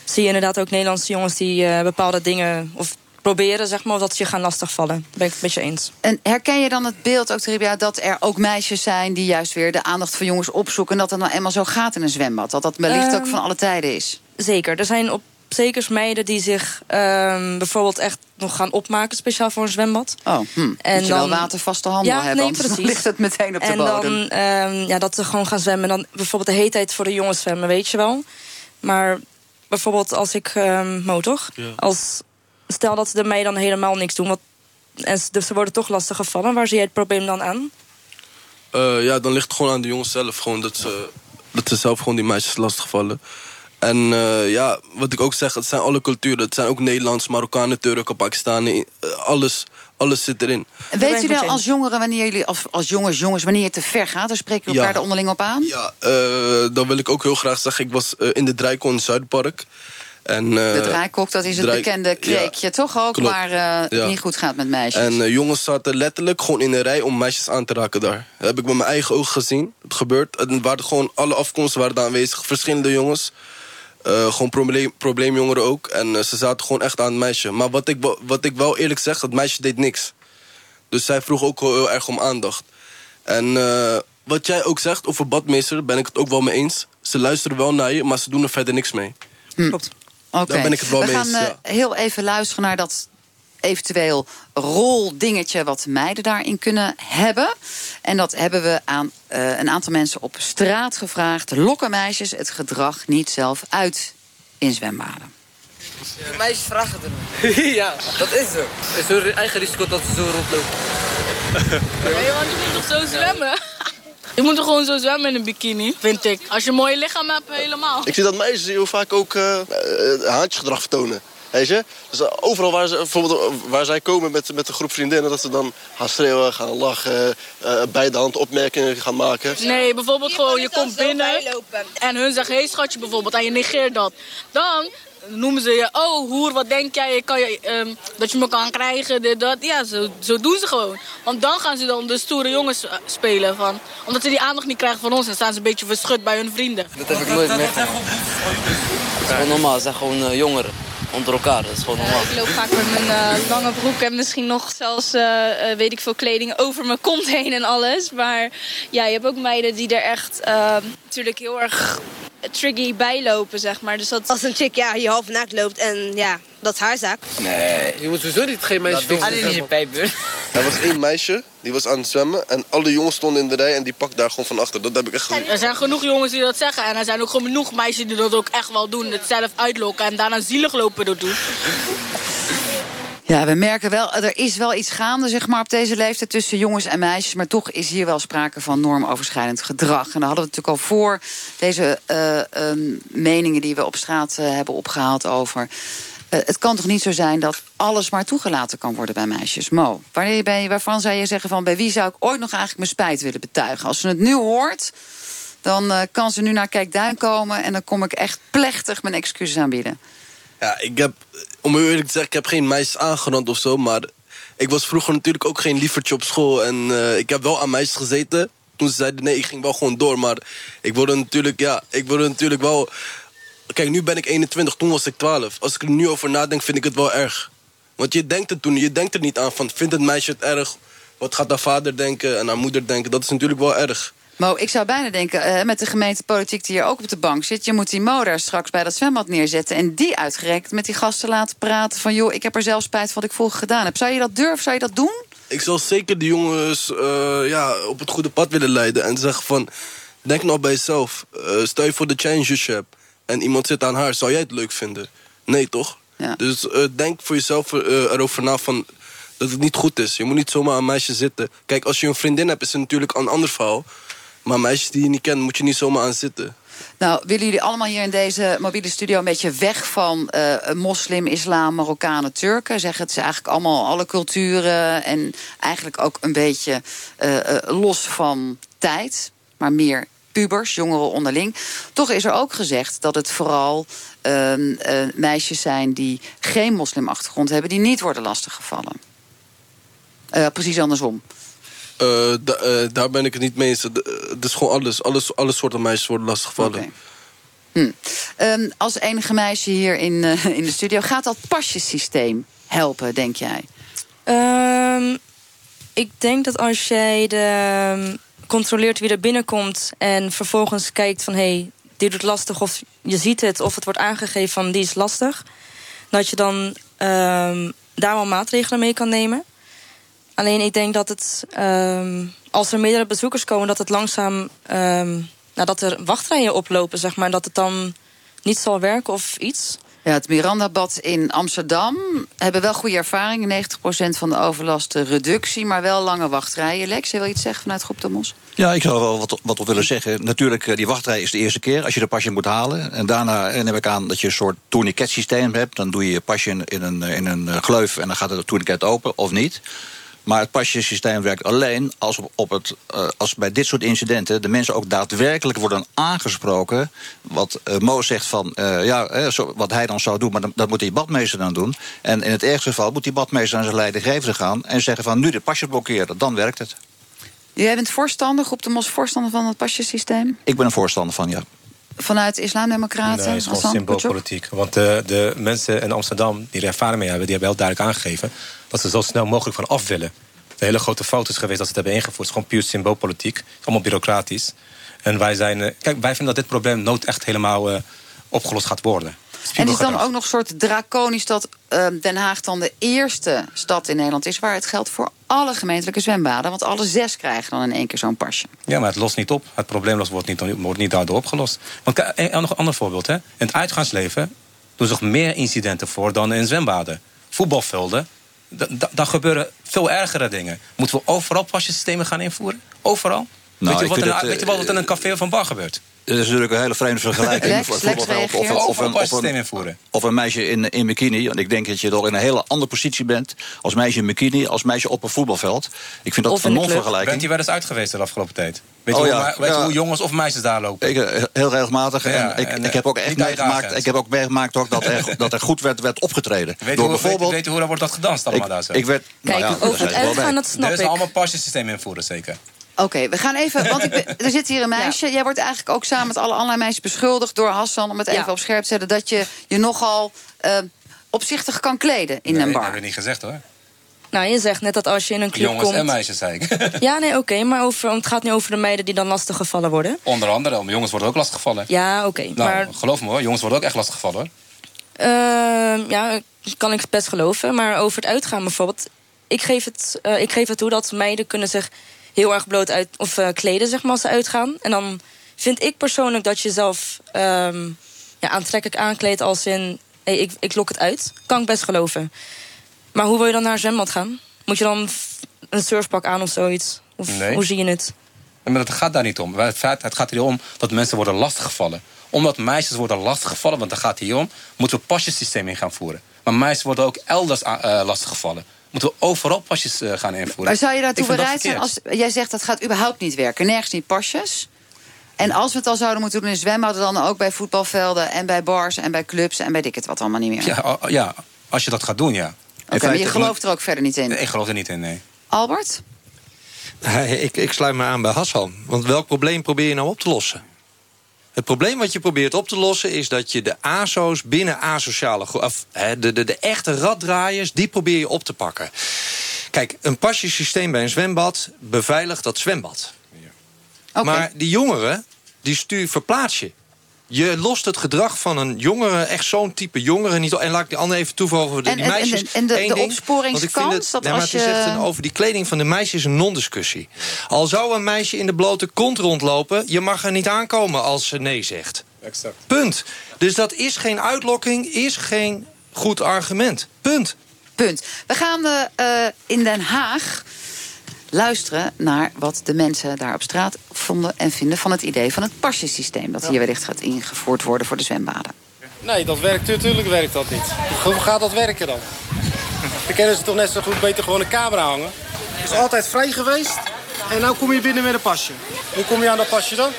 Zie je inderdaad ook Nederlandse jongens die eh, bepaalde dingen of proberen, zeg maar, of dat ze je gaan lastigvallen. Daar ben ik het met je eens. En herken je dan het beeld ook, Teribia, dat er ook meisjes zijn... die juist weer de aandacht van jongens opzoeken... en dat het nou eenmaal zo gaat in een zwembad? Dat dat wellicht ook Ehm, van alle tijden is? Zeker. Er zijn op zekers meiden die zich ehm, bijvoorbeeld echt nog gaan opmaken, speciaal voor een zwembad. Oh, hm. Moet je wel watervaste handen ja, hebben, Nee, dan precies. ligt het meteen op de en bodem. dan ehm, ja, dat ze gewoon gaan zwemmen. Dan bijvoorbeeld de heetheid voor de jongens zwemmen, weet je wel. Maar bijvoorbeeld als ik ehm mo, toch? Ja. Als, stel dat de meiden dan helemaal niks doen. Wat, en ze- dus ze worden toch lastig gevallen. Waar zie jij het probleem dan aan? Eh, ja, dan ligt het gewoon aan de jongens zelf. Gewoon dat, ze, dat ze zelf gewoon die meisjes lastigvallen. En eh, ja, wat ik ook zeg, het zijn alle culturen. Het zijn ook Nederlands, Marokkanen, Turken, Pakistanen. eh, alles, alles zit erin. Weet u nou als jongeren, wanneer jullie, als, als jongens, jongens, wanneer het te ver gaat, dan spreken we Ja. elkaar er onderling op aan? Ja, eh, dan wil ik ook heel graag zeggen, ik was in de Draaikon in Zuidpark. En, eh, de draaikok, dat is het draai- bekende kreekje, toch ook? Klopt. Waar eh, het Ja. niet goed gaat met meisjes. En eh, jongens zaten letterlijk gewoon in een rij om meisjes aan te raken daar. Dat heb ik met mijn eigen ogen gezien. Het gebeurt. En waren gewoon alle afkomsten waren daar aanwezig. Verschillende jongens. Eh, gewoon probleem, probleemjongeren ook. En ze zaten gewoon echt aan het meisje. Maar wat ik, wel- wat ik wel eerlijk zeg, dat meisje deed niks. Dus zij vroeg ook wel heel erg om aandacht. En eh, wat jij ook zegt over badmeester, ben ik het ook wel mee eens. Ze luisteren wel naar je, maar ze doen er verder niks mee. Klopt. Oké. Daar ben ik het wel We mee gaan eh, ja. heel even luisteren naar dat eventueel roldingetje wat meiden daarin kunnen hebben. En dat hebben we aan eh, een aantal mensen op straat gevraagd. Lokken meisjes het gedrag niet zelf uit in zwembaden. Meisjes vragen er Ja, dat is zo. Het is hun eigen risico dat ze zo rondlopen. Nee, want je moet toch zo zwemmen? Je moet toch gewoon zo zwemmen in een bikini, vind ik. Als je een mooie lichaam hebt, helemaal. Ik zie dat meisjes heel vaak ook eh eh, haantjesgedrag vertonen. Weet je? Dus eh, overal waar, ze, bijvoorbeeld, waar zij komen met, met een groep vriendinnen... dat ze dan gaan schreeuwen, gaan lachen, eh bij de hand opmerkingen gaan maken. Nee, bijvoorbeeld gewoon, je komt binnen en hun zeggen, hé hey, schatje bijvoorbeeld, en je negeert dat. Dan noemen ze je, oh hoer, wat denk jij, kan je, ehm, dat je me kan krijgen, dit, dat. Ja, zo, zo doen ze gewoon. Want dan gaan ze dan de stoere jongens eh, spelen. Van, omdat ze die aandacht niet krijgen van ons, dan staan ze een beetje verschut bij hun vrienden. Dat heb ik nooit meegemaakt. Dat is gewoon normaal, het zijn gewoon eh, jongeren. Onder elkaar, dat is gewoon normaal. Ik loop vaak met mijn eh, lange broek en misschien nog zelfs, eh, eh, weet ik veel, kleding over mijn kont heen en alles. Maar ja, je hebt ook meiden die er echt eh, natuurlijk heel erg triggy bij lopen, zeg maar. Dus dat... Als een chick ja, hier half naakt loopt en ja, dat is haar zaak. Nee. Je moet sowieso niet geen meisje Dat Alleen pijpbeurt. Er was één meisje, die was aan het zwemmen... en alle jongens stonden in de rij en die pakt daar gewoon van achter. Dat heb ik echt gezien. Er zijn genoeg jongens die dat zeggen. En er zijn ook genoeg meisjes die dat ook echt wel doen. Het zelf uitlokken en daarna zielig lopen dat doen. Ja, we merken wel, er is wel iets gaande zeg maar, op deze leeftijd tussen jongens en meisjes. Maar toch is hier wel sprake van normoverschrijdend gedrag. En daar hadden we het natuurlijk al voor deze eh, ehm, meningen die we op straat eh, hebben opgehaald over. Eh, het kan toch niet zo zijn dat alles maar toegelaten kan worden bij meisjes? Mo, wanneer ben waarvan zou je zeggen van bij wie zou ik ooit nog eigenlijk mijn spijt willen betuigen? Als ze het nu hoort, dan kan ze nu naar Kijkduin komen en dan kom ik echt plechtig mijn excuses aanbieden. Ja, ik heb, om eerlijk te zeggen, ik heb geen meisjes aangerand of zo, maar ik was vroeger natuurlijk ook geen liefertje op school. En eh, ik heb wel aan meisjes gezeten. Toen ze zeiden nee, ik ging wel gewoon door. Maar ik wilde natuurlijk, ja, ik wilde natuurlijk wel kijk, nu ben ik 21, toen was ik 12. Als ik er nu over nadenk, vind ik het wel erg. Want je denkt het toen, je denkt er niet aan van, vindt het meisje het erg? Wat gaat haar vader denken en haar moeder denken? Dat is natuurlijk wel erg. Mo, ik zou bijna denken, eh, met de gemeentepolitiek die hier ook op de bank zit... je moet die Mo daar straks bij dat zwembad neerzetten... en die uitgerekt met die gasten laten praten van... joh, ik heb er zelf spijt van wat ik vroeger gedaan heb. Zou je dat durven? Zou je dat doen? Ik zal zeker de jongens eh, ja, op het goede pad willen leiden. En zeggen van, denk nou bij jezelf. Eh, stel je voor de hebt. En iemand zit aan haar, zou jij het leuk vinden? Nee, toch? Dus eh, denk voor jezelf erover na van dat het niet goed is. Je moet niet zomaar aan een meisje zitten. Kijk, als je een vriendin hebt, is het natuurlijk een ander verhaal. Maar meisjes die je niet kent, moet je niet zomaar aan zitten. Nou, willen jullie allemaal hier in deze mobiele studio... een beetje weg van eh, moslim, islam, Marokkanen, Turken? Zeggen het is eigenlijk allemaal alle culturen... en eigenlijk ook een beetje eh, eh, los van tijd, maar meer pubers, jongeren onderling. Toch is er ook gezegd dat het vooral ehm, eh, meisjes zijn... die geen moslimachtergrond hebben, die niet worden lastiggevallen. Precies andersom. Eh, da- eh, daar ben ik het niet mee eens. Het het is gewoon alles. alles. Alle soorten meisjes worden lastiggevallen. Hm. Ehm, als enige meisje hier in, eh, in de studio, gaat dat pasjesysteem helpen, denk jij? Ehm, ik denk dat als jij de, ehm, controleert wie er binnenkomt en vervolgens kijkt van hé, hey, dit doet lastig of je ziet het of het wordt aangegeven van die is lastig, dat je dan ehm, daar wel maatregelen mee kan nemen. Alleen ik denk dat het, ehm, als er meerdere bezoekers komen, dat het langzaam, ehm, nou, dat er wachtrijen oplopen, zeg maar, dat het dan niet zal werken of iets. Ja, het Miranda-bad in Amsterdam hebben wel goede ervaringen. 90% van de overlastreductie, maar wel lange wachtrijen. Lex, je wil iets zeggen vanuit Groep de Mos? Ja, ik zou wel wat, wat op willen zeggen. Natuurlijk, eh, die wachtrij is de eerste keer als je de pasje moet halen. En daarna eh, neem ik aan dat je een soort tourniquetsysteem hebt. Dan doe je je pasje in, in een, in een eh, gleuf en dan gaat het tourniquet open of niet. Maar het pasjesysteem werkt alleen als, op, op het, eh, als bij dit soort incidenten de mensen ook daadwerkelijk worden aangesproken. Wat eh, Mo zegt van, eh, ja, eh, zo, wat hij dan zou doen, maar dan, dat moet die badmeester dan doen. En in het ergste geval moet die badmeester aan zijn leidinggevende gaan en zeggen van nu de pasje blokkeren, dan werkt het. Jij bent voorstander, Groep de Mos, voorstander van het pasjesysteem? Ik ben een voorstander van, ja. Vanuit de Islamdemocraten? Nee, het is gewoon symboolpolitiek. Want de, de mensen in Amsterdam die er ervaring mee hebben... die hebben heel duidelijk aangegeven dat ze zo snel mogelijk van af willen. De hele grote fout is geweest dat ze het hebben ingevoerd. Het is gewoon puur symboolpolitiek. Het is allemaal bureaucratisch. En wij zijn... eh, Kijk, wij vinden dat dit probleem nooit echt helemaal eh, opgelost gaat worden. En is dan ook nog een soort draconisch dat eh, Den Haag dan de eerste stad in Nederland is... waar het geldt voor alle gemeentelijke zwembaden? Want alle zes krijgen dan in één keer zo'n pasje. Ja, maar het lost niet op. Het probleem wordt niet, wordt niet daardoor opgelost. Want een, nog een ander voorbeeld. Hè. In het uitgaansleven doen zich meer incidenten voor dan in zwembaden. Voetbalvelden, da- da- daar gebeuren veel ergere dingen. Moeten we overal pasjesystemen gaan invoeren? Overal? Nou, weet, je ik wat er, het, weet je wel wat in een café of een bar gebeurt? Het is natuurlijk een hele vreemde vergelijking. Lex, voor- Lex voor- of, of, of, een, of, een, invoeren. of een meisje in, in bikini. Want ik denk dat je toch in een hele andere positie bent. Als meisje in bikini, als meisje op een voetbalveld. Ik vind dat een non-vergelijking. Bent u wel eens uit geweest de afgelopen tijd? Weet, Oh je, ja, hoe, weet je ja. hoe jongens of meisjes daar lopen? Ik, eh, heel regelmatig. Ja, en ik, en, ik heb ook eh, echt meegemaakt, ik heb ook meegemaakt ook dat, er, dat er goed werd, werd opgetreden. Weet, Door hoe, bijvoorbeeld. weet, weet u hoe dat wordt dat gedanst allemaal ik, daar zo? ik werd. nou ja, daar zijn ze wel bij. Er is allemaal pasjesysteem invoeren, zeker. Oké, we gaan even, want ik ben- er zit hier een meisje. Jij wordt eigenlijk ook samen met alle andere meisjes beschuldigd door Hassan... om het even Ja. op scherp te zetten, dat je je nogal eh, opzichtig kan kleden in nee, een dat bar. heb ik niet gezegd hoor. Nou, je zegt net dat als je in een club Jongens komt... en meisjes, zei ik. Ja, nee, oké, maar over, het gaat nu over de meiden die dan lastig gevallen worden. Onder andere, maar jongens worden ook lastiggevallen. Ja, oké, Nou, maar geloof me hoor, jongens worden ook echt lastiggevallen hoor. Ehm, ja, kan ik best geloven. Maar over het uitgaan bijvoorbeeld. Ik geef het, eh, ik geef het toe dat meiden kunnen zich heel erg bloot uit, of, eh, kleden zeg maar, als ze uitgaan. En dan vind ik persoonlijk dat je zelf ehm, ja, aantrekkelijk aankleedt als in... Hey, ik, ik lok het uit. Kan ik best geloven. Maar hoe wil je dan naar een zwembad gaan? Moet je dan een surfpak aan of zoiets? Of Nee. hoe zie je het? Maar het gaat daar niet om. Het, gaat hier om dat mensen worden lastiggevallen. Omdat meisjes worden lastiggevallen, want daar gaat het hier om... moeten we pasjesysteem in gaan voeren. Maar meisjes worden ook elders uh, lastiggevallen. Moeten we overal pasjes eh, gaan invoeren. Maar zou je daartoe bereid zijn als jij zegt dat gaat überhaupt niet werken? Nergens niet pasjes? En als we het al zouden moeten doen in zwembaden... dan ook bij voetbalvelden en bij bars en bij clubs... en bij dik het wat allemaal niet meer. Ja, ja, als je dat gaat doen, ja. Oké, maar je gelooft er ook verder niet in. Ik geloof er niet in, nee. Albert? ik, ik sluit me aan bij Hassan. Want welk probleem probeer je nou op te lossen? Het probleem wat je probeert op te lossen is dat je de ASO's binnen asociale of de, de, de echte raddraaiers, die probeer je op te pakken. Kijk, een pasjesysteem bij een zwembad beveiligt dat zwembad. Maar die jongeren, die stuur verplaats je. Je lost het gedrag van een jongere, echt zo'n type jongere niet op. En laat ik die andere even toevoegen. De, En- die en- meisjes, en- en de- één de ding, opsporingskans, want ik vind het- dat nee, maar als het is je- echt een, over die kleding van de meisjes een non-discussie. Al zou een meisje in de blote kont rondlopen, je mag er niet aankomen als ze nee zegt. Exact. Punt. Dus dat is geen uitlokking, is geen goed argument. Punt. Punt. We gaan eh, in Den Haag luisteren naar wat de mensen daar op straat vonden en vinden van het idee van het pasjesysteem. Dat hier wellicht gaat ingevoerd worden voor de zwembaden. Nee, dat werkt natuurlijk werkt dat niet. Hoe gaat dat werken dan? Dan kunnen ze toch net zo goed beter gewoon een camera hangen. Het is altijd vrij geweest en nu kom je binnen met een pasje. Hoe kom je aan dat pasje dan?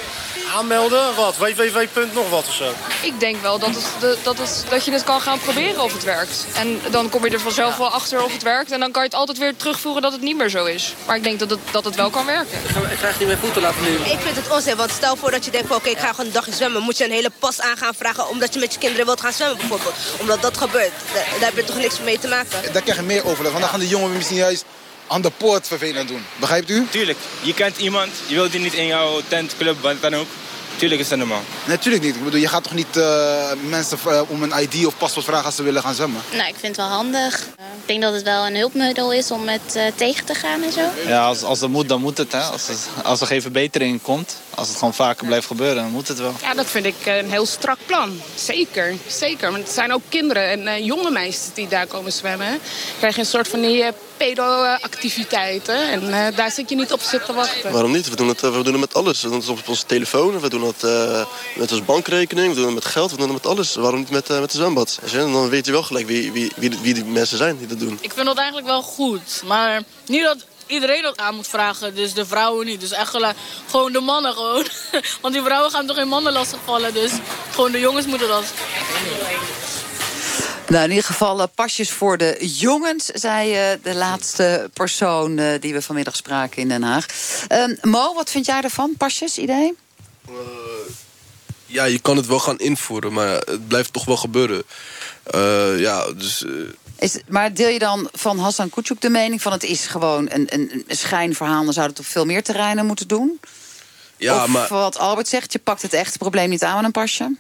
Aanmelden, wat? www. nog wat of zo. Ik denk wel dat, het, dat, het, dat je het kan gaan proberen of het werkt. En dan kom je er vanzelf wel achter of het werkt. En dan kan je het altijd weer terugvoeren dat het niet meer zo is. Maar ik denk dat het, dat het wel kan werken. Ik krijg niet mijn voeten laten nu. Ik vind het onzin, want stel voor dat je denkt van oké, ik ga gewoon een dagje zwemmen. Moet je een hele pas aan gaan vragen omdat je met je kinderen wilt gaan zwemmen bijvoorbeeld. Omdat dat gebeurt. Daar, daar heb je toch niks mee te maken. Daar krijg je meer overlast. Want dan gaan de jongen misschien juist aan de poort vervelend doen. Begrijpt u? Tuurlijk, je kent iemand, je wilt die niet in jouw tent, club, wat dan ook. Tuurlijk is dat normaal. Natuurlijk niet. Ik bedoel, je gaat toch niet eh, mensen eh, om een ID of paspoort vragen als ze willen gaan zwemmen? Nou, ik vind het wel handig. Ik denk dat het wel een hulpmiddel is om het eh, tegen te gaan en zo. Ja, als, als dat moet, dan moet het. Hè. Als, het, als er geen verbetering komt, als het gewoon vaker blijft gebeuren, dan moet het wel. Ja, dat vind ik een heel strak plan. Zeker, zeker. Want het zijn ook kinderen en eh, jonge meisjes die daar komen zwemmen. Dan krijg je een soort van die pedo-activiteiten. En eh, daar zit je niet op zitten wachten. Waarom niet? We doen het, eh, we doen het met alles. We doen het op onze telefoon, we doen het eh, met onze bankrekening, we doen het met geld, we doen het met alles. Waarom niet met, eh, met de zwembad? En dan weet je wel gelijk wie, wie, wie, wie die mensen zijn die dat doen. Ik vind dat eigenlijk wel goed. Maar niet dat iedereen dat aan moet vragen. Dus de vrouwen niet. Dus echt gewoon de mannen gewoon. Want die vrouwen gaan toch geen mannen lastigvallen. Dus gewoon de jongens moeten dat. Nou, in ieder geval eh, pasjes voor de jongens, zei eh, de laatste persoon eh, die we vanmiddag spraken in Den Haag. Ehm, Mo, wat vind jij ervan? Pasjes, idee? Ja, je kan het wel gaan invoeren, maar het blijft toch wel gebeuren. Ja, dus... Is, maar deel je dan van Hassan Kutschuk de mening van het is gewoon een, een, een schijnverhaal, dan zouden het op veel meer terreinen moeten doen? ja, of maar... wat Albert zegt, je pakt het echte probleem niet aan met een pasje?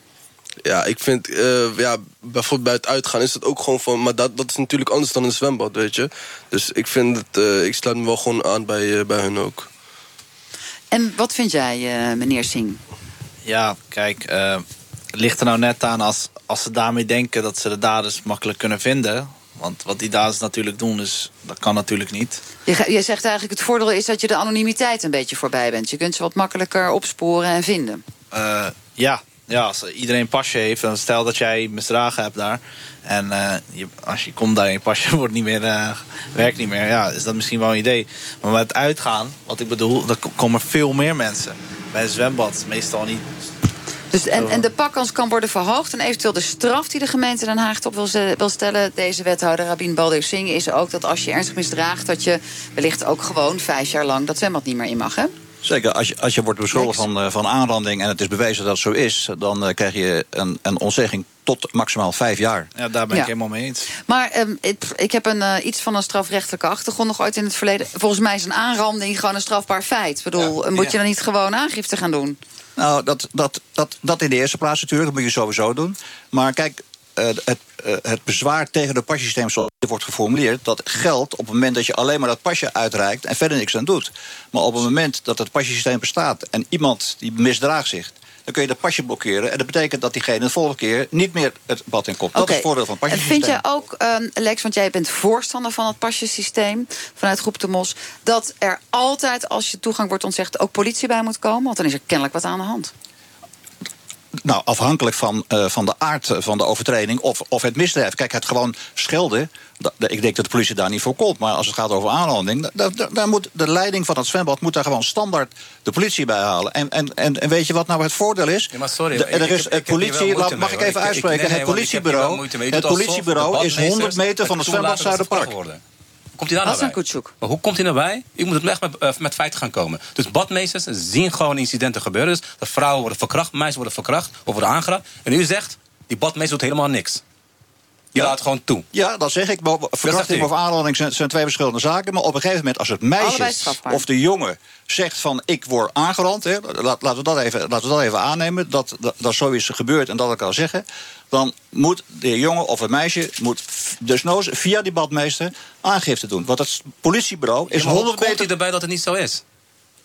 Ja, ik vind, eh, ja, bijvoorbeeld bij het uitgaan is het ook gewoon van... Maar dat, dat is natuurlijk anders dan een zwembad, weet je. Dus ik vind het, eh, ik sluit me wel gewoon aan bij, eh, bij hun ook. En wat vind jij, eh, meneer Singh? Ja, kijk, eh, het ligt er nou net aan als, als ze daarmee denken dat ze de daders makkelijk kunnen vinden. Want wat die daders natuurlijk doen, dus dat kan natuurlijk niet. Je, je zegt eigenlijk het voordeel is dat je de anonimiteit een beetje voorbij bent. Je kunt ze wat makkelijker opsporen en vinden. Eh, ja, ja, als iedereen een pasje heeft, dan stel dat jij misdragen hebt daar. En eh, je, als je komt daar en je pasje wordt niet meer, eh, werkt niet meer, ja, is dat misschien wel een idee. Maar met het uitgaan, wat ik bedoel, dan komen veel meer mensen. Bij een zwembad meestal niet. Dus en, en de pakkans kan worden verhoogd. En eventueel de straf die de gemeente Den Haag op wil, wil stellen... deze wethouder Rabin Baldev Singh is ook dat als je ernstig misdraagt... dat je wellicht ook gewoon vijf jaar lang dat zwembad niet meer in mag, hè? Zeker, als je, als je wordt beschuldigd van, eh, van aanranding en het is bewezen dat het zo is, dan eh, krijg je een, een ontzegging tot maximaal vijf jaar. Ja, daar ben Ja. ik helemaal mee eens. Maar ehm, ik, ik heb een, eh, iets van een strafrechtelijke achtergrond nog ooit in het verleden. Volgens mij is een aanranding gewoon een strafbaar feit. Ik bedoel, moet je dan niet gewoon aangifte gaan doen? Nou, dat, dat, dat, dat in de eerste plaats natuurlijk, dat moet je sowieso doen. Maar kijk, het, eh, het bezwaar tegen het passysteem zoals wordt geformuleerd... dat geldt op het moment dat je alleen maar dat pasje uitreikt... en verder niks aan doet. Maar op het moment dat het passysteem bestaat... en iemand die misdraagt zich... dan kun je dat pasje blokkeren. En dat betekent dat diegene de volgende keer niet meer het bad in komt. Dat is het voordeel van het En passysysteem. vind jij ook, ehm, Lex, want jij bent voorstander van het pasjesysteem vanuit Groep de Mos, dat er altijd, als je toegang wordt ontzegd, ook politie bij moet komen? Want dan is er kennelijk wat aan de hand. Nou, afhankelijk van, eh, van de aard van de overtreding of, of het misdrijf. Kijk, het gewoon schelden. ik denk dat de politie daar niet voor komt. Maar als het gaat over aanranding. da- da- da- daar moet de leiding van het zwembad moet daar gewoon standaard de politie bij halen. En, en, en, weet je wat nou het voordeel is? Ja, maar sorry, De- er is het politie. laat- Mag mee, ik even ik- uitspreken? nee, nee, het politiebureau. Het politiebureau is 100 badmeesters meter van het zwembad Zuiderpark. Komt hij daar nou Hassan bij? Kutschuk. Maar hoe komt hij nou bij? U moet het echt met, eh, met feiten gaan komen. Dus badmeesters zien gewoon incidenten gebeuren. Dus dat vrouwen worden verkracht, meisjes worden verkracht of worden aangeraakt. En u zegt, die badmeester doet helemaal niks. Je laat gewoon toe. Ja, dat zeg ik. Maar verkrachting of aanranding zijn, zijn twee verschillende zaken. Maar op een gegeven moment, als het meisje of de jongen zegt van ik word aangerand, hè, laat, laten, we dat even, laten we dat even aannemen, dat, dat, dat zoiets gebeurt en dat ik al zeggen, dan moet de jongen of het meisje moet desnoods via die badmeester aangifte doen. Want het politiebureau is Ja, maar hoe 100 komt meter. hij erbij dat het niet zo is?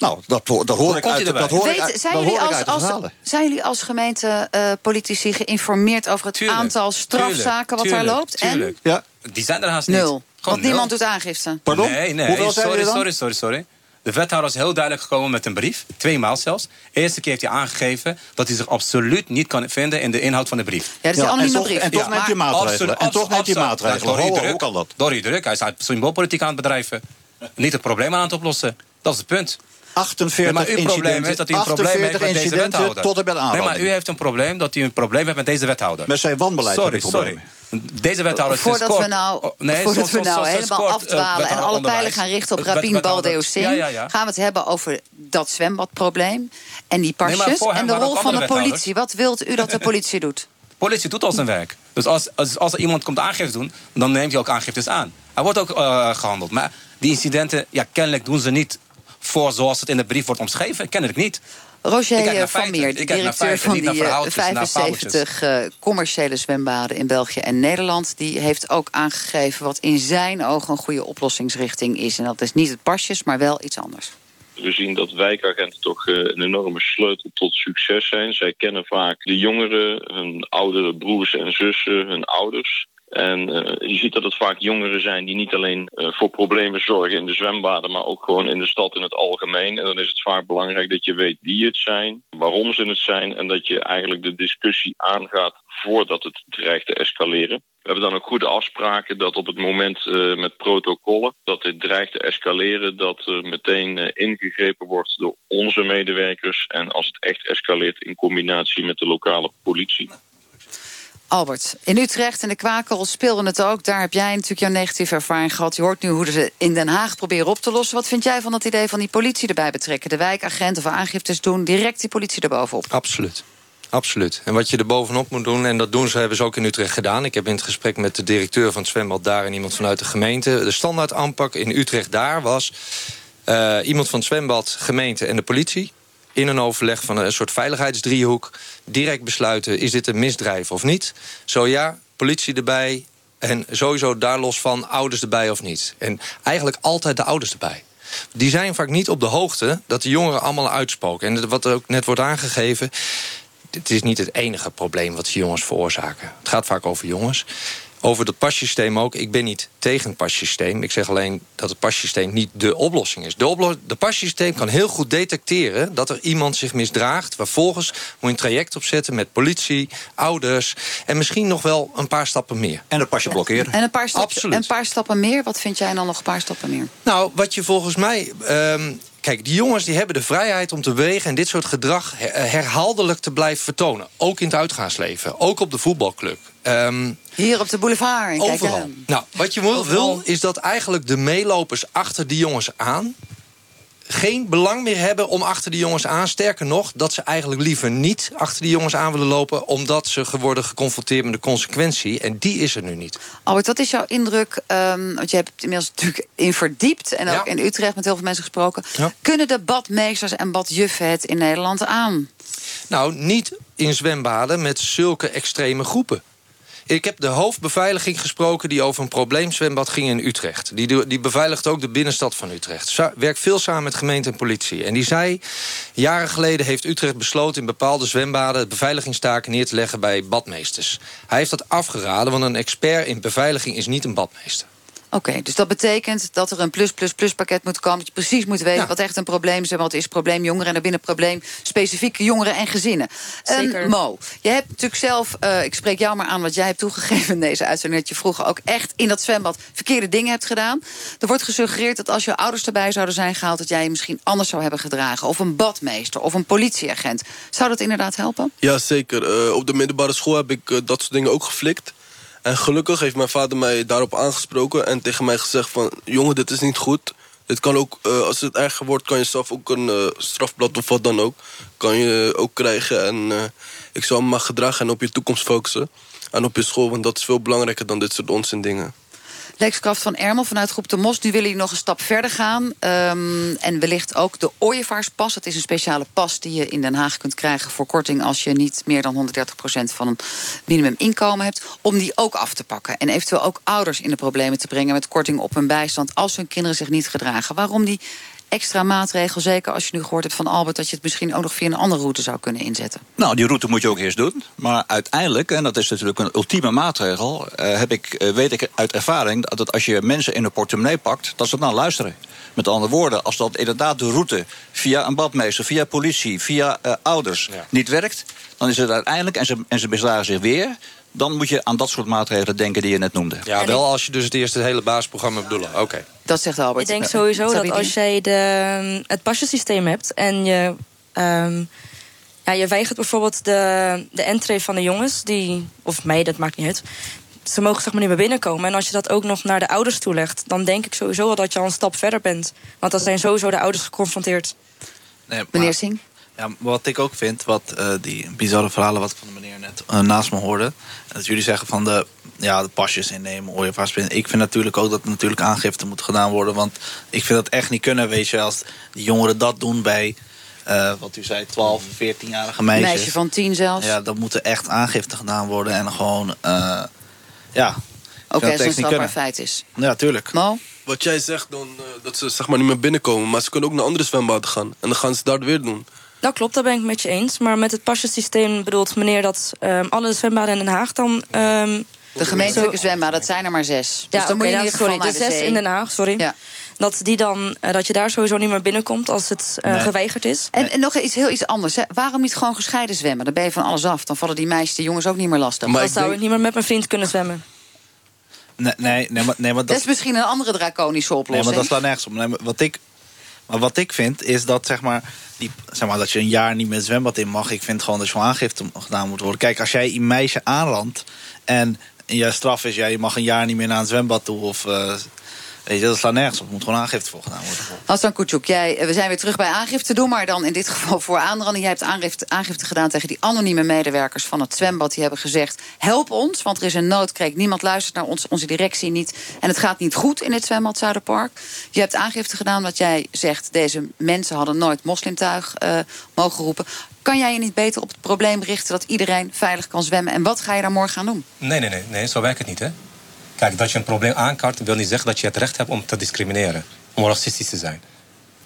Nou, dat, dat hoor ik uit, dat hoor ik Weet- uit, zijn, dat jullie als, als, zijn jullie als gemeente eh, politici geïnformeerd over het Tuurlijk, aantal strafzaken wat daar loopt? Tuurlijk. Ja. Die zijn er haast niet. En nul. Want nul. niemand doet aangifte. Pardon? Nee, nee. Hoeveel sorry, sorry, sorry, sorry. De wethouder is heel duidelijk gekomen met een brief. Tweemaal zelfs. De eerste keer heeft hij aangegeven dat hij zich absoluut niet kan vinden in de inhoud van de brief. Ja, dat is een en anonieme brief. en toch Ja, neemt hij maatregelen. En toch neemt hij maatregelen. Hoe kan dat? Door die druk. Hij is uit symboolpolitiek aan het bedrijven. Niet het probleem aan het oplossen. Dat is het punt. 48 Nee, maar uw probleem incidenten, is dat u een probleem heeft 48 met deze wethouder. tot en met nee, aanranding. maar u heeft een probleem dat u een probleem hebt met deze wethouder. Met zijn wanbeleid Sorry, sorry. Deze wethouder is Voordat we nou, oh, nee, voordat we nou helemaal kort, eh, afdwalen en alle onderwijs. pijlen gaan richten op Rabin ja. gaan we het hebben over dat zwembadprobleem en die pasjes... en de rol van de politie. Wat wilt u dat de politie doet? politie doet al zijn werk. Dus als, als, als er iemand komt aangifte doen, dan neemt hij ook aangiftes aan. Hij wordt ook eh, gehandeld. Maar die incidenten, ja, kennelijk doen ze niet voor zoals het in de brief wordt omschreven. Kennelijk niet. Roger naar van. Meer, de directeur van naar die eh, verhaaltjes, naar 75 eh, commerciële zwembaden in België en Nederland... die heeft ook aangegeven wat in zijn ogen een goede oplossingsrichting is. En dat is niet het pasjes, maar wel iets anders. We zien dat wijkagenten toch eh, een enorme sleutel tot succes zijn. Zij kennen vaak de jongeren, hun oudere broers en zussen, hun ouders. En eh, je ziet dat het vaak jongeren zijn die niet alleen eh, voor problemen zorgen in de zwembaden, maar ook gewoon in de stad in het algemeen. En dan is het vaak belangrijk dat je weet wie het zijn, waarom ze het zijn en dat je eigenlijk de discussie aangaat voordat het dreigt te escaleren. We hebben dan ook goede afspraken dat op het moment eh, met protocollen dat dit dreigt te escaleren, dat er meteen ingegrepen wordt door onze medewerkers. En als het echt escaleert in combinatie met de lokale politie. Albert, in Utrecht en de Kwakel speelde het ook. Daar heb jij natuurlijk jouw negatieve ervaring gehad. Je hoort nu hoe ze in Den Haag proberen op te lossen. Wat vind jij van het idee van die politie erbij betrekken? De wijkagent of aangiftes doen, direct die politie erbovenop. Absoluut. Absoluut. En wat je er bovenop moet doen, en dat doen ze, hebben ze ook in Utrecht gedaan. Ik heb in het gesprek met de directeur van het zwembad daar en iemand vanuit de gemeente. De standaard aanpak in Utrecht daar was eh, iemand van het zwembad, gemeente en de politie. In een overleg van een soort veiligheidsdriehoek. Direct besluiten, is dit een misdrijf of niet? Zo ja, politie erbij. En sowieso daar los van, ouders erbij of niet. En eigenlijk altijd de ouders erbij. Die zijn vaak niet op de hoogte dat de jongeren allemaal uitspoken. En wat ook net wordt aangegeven het is niet het enige probleem wat jongens veroorzaken. Het gaat vaak over jongens. Over het passysteem ook. Ik ben niet tegen het passysteem. Ik zeg alleen dat het passysteem niet de oplossing is. De, oplo de passysteem kan heel goed detecteren dat er iemand zich misdraagt. Vervolgens moet je een traject opzetten met politie, ouders... en misschien nog wel een paar stappen meer. En het pasje blokkeren. En een paar, stap, Absoluut. een paar stappen meer. Wat vind jij dan nog een paar stappen meer? Nou, wat je volgens mij. ehm, kijk, die jongens die hebben de vrijheid om te bewegen en dit soort gedrag her- herhaaldelijk te blijven vertonen. Ook in het uitgaansleven, ook op de voetbalclub. Ehm, Hier op de boulevard. kijk overal. Nou, wat je wil, wil, is dat eigenlijk de meelopers achter die jongens aan geen belang meer hebben om achter die jongens aan. Sterker nog, dat ze eigenlijk liever niet achter die jongens aan willen lopen... omdat ze worden geconfronteerd met de consequentie. En die is er nu niet. Albert, wat is jouw indruk? ehm, want je hebt het inmiddels natuurlijk in verdiept... en ook Ja. in Utrecht met heel veel mensen gesproken. Ja. Kunnen de badmeesters en badjuffen het in Nederland aan? Nou, niet in zwembaden met zulke extreme groepen. Ik heb de hoofdbeveiliging gesproken die over een probleemzwembad ging in Utrecht. Die, die beveiligt ook de binnenstad van Utrecht. Werkt veel samen met gemeente en politie. En die zei, jaren geleden heeft Utrecht besloten... in bepaalde zwembaden beveiligingstaken neer te leggen bij badmeesters. Hij heeft dat afgeraden, want een expert in beveiliging is niet een badmeester. Oké, dus dat betekent dat er een plus-plus-plus pakket moet komen. Dat je precies moet weten wat echt een probleem is. en Wat is probleem jongeren en daarbinnen probleem specifieke jongeren en gezinnen. Zeker. En Mo, je hebt natuurlijk zelf, eh, ik spreek jou maar aan wat jij hebt toegegeven in deze uitzending. Dat je vroeger ook echt in dat zwembad verkeerde dingen hebt gedaan. Er wordt gesuggereerd dat als je ouders erbij zouden zijn gehaald. dat jij je misschien anders zou hebben gedragen. Of een badmeester of een politieagent. Zou dat inderdaad helpen? Ja, zeker. Eh, op de middelbare school heb ik eh, dat soort dingen ook geflikt. En gelukkig heeft mijn vader mij daarop aangesproken en tegen mij gezegd van... jongen, dit is niet goed. Dit kan ook, eh, als het erger wordt, kan je zelf ook een eh, strafblad of wat dan ook... kan je ook krijgen. En eh, ik zou me maar gedragen en op je toekomst focussen. En op je school, want dat is veel belangrijker dan dit soort onzin dingen. Lex Kraft van Ermel vanuit Groep de Mos. Nu willen jullie nog een stap verder gaan. Ehm, en wellicht ook de ooievaarspas. Het is een speciale pas die je in Den Haag kunt krijgen voor korting... als je niet meer dan 130% van een minimuminkomen hebt. Om die ook af te pakken. En eventueel ook ouders in de problemen te brengen... met korting op hun bijstand als hun kinderen zich niet gedragen. Waarom die extra maatregel, zeker als je nu gehoord hebt van Albert... dat je het misschien ook nog via een andere route zou kunnen inzetten? Nou, die route moet je ook eerst doen. Maar uiteindelijk, en dat is natuurlijk een ultieme maatregel... Uh, heb ik, uh, weet ik uit ervaring dat als je mensen in de portemonnee pakt... dat ze dan luisteren. Met andere woorden, als dat inderdaad de route... via een badmeester, via politie, via uh, ouders ja. niet werkt... dan is het uiteindelijk, en ze, en ze misdragen zich weer dan moet je aan dat soort maatregelen denken die je net noemde. Ja, wel als je dus het eerste hele basisprogramma bedoelt. Oké. Okay. Dat zegt Albert. Ik denk sowieso dat als jij de, het pasjesysteem hebt... en je, um, ja, je weigert bijvoorbeeld de, de entree van de jongens... die of mij, dat maakt niet uit... ze mogen zeg maar niet meer binnenkomen. En als je dat ook nog naar de ouders toelegt... dan denk ik sowieso wel dat je al een stap verder bent. Want dan zijn sowieso de ouders geconfronteerd. Nee, maar... Meneer Singh? Ja, wat ik ook vind, wat uh, die bizarre verhalen wat ik van de meneer net uh, naast me hoorde. Dat jullie zeggen van de, ja, de pasjes innemen, ooievaarsbinnen. Ik vind natuurlijk ook dat natuurlijk aangifte moet gedaan worden. Want ik vind dat echt niet kunnen, weet je, als die jongeren dat doen bij. Uh, wat u zei, 12, 14-jarige meisjes. Meisje van 10 zelfs. Ja, dan moet er echt aangifte gedaan worden. En gewoon, ja. Oké, okay, als het een strafbaar feit is. Ja, tuurlijk. Mo? Wat jij zegt, dan, uh, dat ze zeg maar niet meer binnenkomen. Maar ze kunnen ook naar andere zwembaden gaan. En dan gaan ze daar weer doen. Dat klopt, daar ben ik met je eens. Maar met het pasjesysteem bedoelt meneer dat um, alle zwembaden in Den Haag dan... Um, de gemeentelijke zwembaden, dat zijn er maar zes. Ja, dus dan okay, moet je niet sorry, de, de zes in Den Haag, sorry. Ja. Dat, die dan, uh, dat je daar sowieso niet meer binnenkomt als het uh, nee. geweigerd is. En, en, nog iets heel iets anders. Hè. Waarom niet gewoon gescheiden zwemmen? Dan ben je van alles af. Dan vallen die meisjes, de jongens ook niet meer lastig. Maar dan zou denk... ik niet meer met mijn vriend kunnen zwemmen. Nee, nee, nee, maar, nee, maar dat... dat is misschien een andere draconische oplossing. Nee, maar dat slaat nergens op. Nee, wat ik maar wat ik vind is dat, zeg maar, die, zeg maar, dat je een jaar niet met het zwembad in mag. Ik vind gewoon dat je aangifte gedaan moet worden. Kijk, als jij een meisje aanrandt en je straf is... Ja, je mag een jaar niet meer naar een zwembad toe of... Uh, Weet je, dat slaat nergens op. Er moet gewoon aangifte voor gedaan worden. Hassan Kutjuk, jij, we zijn weer terug bij aangifte doen... maar dan in dit geval voor aanranding. Jij hebt aangifte, aangifte gedaan tegen die anonieme medewerkers van het zwembad. Die hebben gezegd, help ons, want er is een noodkreek. Niemand luistert naar ons, onze directie niet. En het gaat niet goed in het zwembad Zuiderpark. Je hebt aangifte gedaan wat jij zegt... deze mensen hadden nooit moslimtuig uh, mogen roepen. Kan jij je niet beter op het probleem richten... dat iedereen veilig kan zwemmen? En wat ga je daar morgen aan doen? Nee, nee, nee, nee zo werkt het niet, hè? Kijk, dat je een probleem aankaart wil niet zeggen dat je het recht hebt om te discrimineren. Om racistisch te zijn.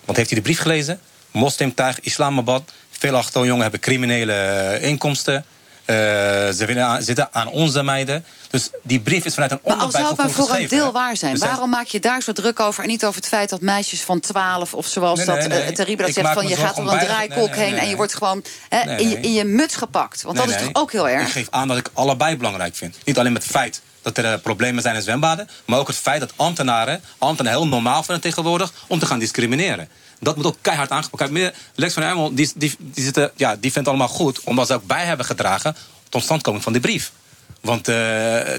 Want heeft hij de brief gelezen? Moslimtuig, Islamabad. Veel achterjongeren hebben criminele inkomsten. Uh, ze willen aan, zitten aan onze meiden. Dus die brief is vanuit een onderbuik Maar als zou maar voor een deel waar zijn, dus waarom maak je daar zo druk over... en niet over het feit dat meisjes van 12 of zoals nee, nee, dat nee, uh, Terribe dat zegt... van je gaat door een draaikolk heen en je wordt gewoon hè, in, je, in je muts gepakt. Want dat is toch ook heel erg? Ik geef aan dat ik allebei belangrijk vind. Niet alleen met het feit dat er uh, problemen zijn in zwembaden... maar ook het feit dat ambtenaren, ambtenaren heel normaal vinden tegenwoordig... om te gaan discrimineren. Dat moet ook keihard aangepakt worden. Lex van Ermel die, die, die, zitten, ja, die vindt het allemaal goed... omdat ze ook bij hebben gedragen tot standkoming van die brief. Want uh,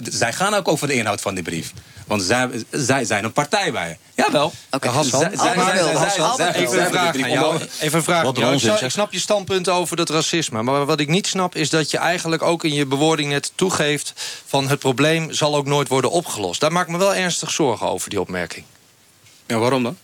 zij gaan ook over de inhoud van die brief. Want zij, zij zijn een partij bij. Jawel. Oké, Hassan. Even een vraag aan jou. Even een vraag aan jou. Ik snap je standpunt over dat racisme. Maar wat ik niet snap is dat je eigenlijk ook in je bewoording net toegeeft... van het probleem zal ook nooit worden opgelost. Daar maak ik me wel ernstig zorgen over, die opmerking. Ja, waarom dan?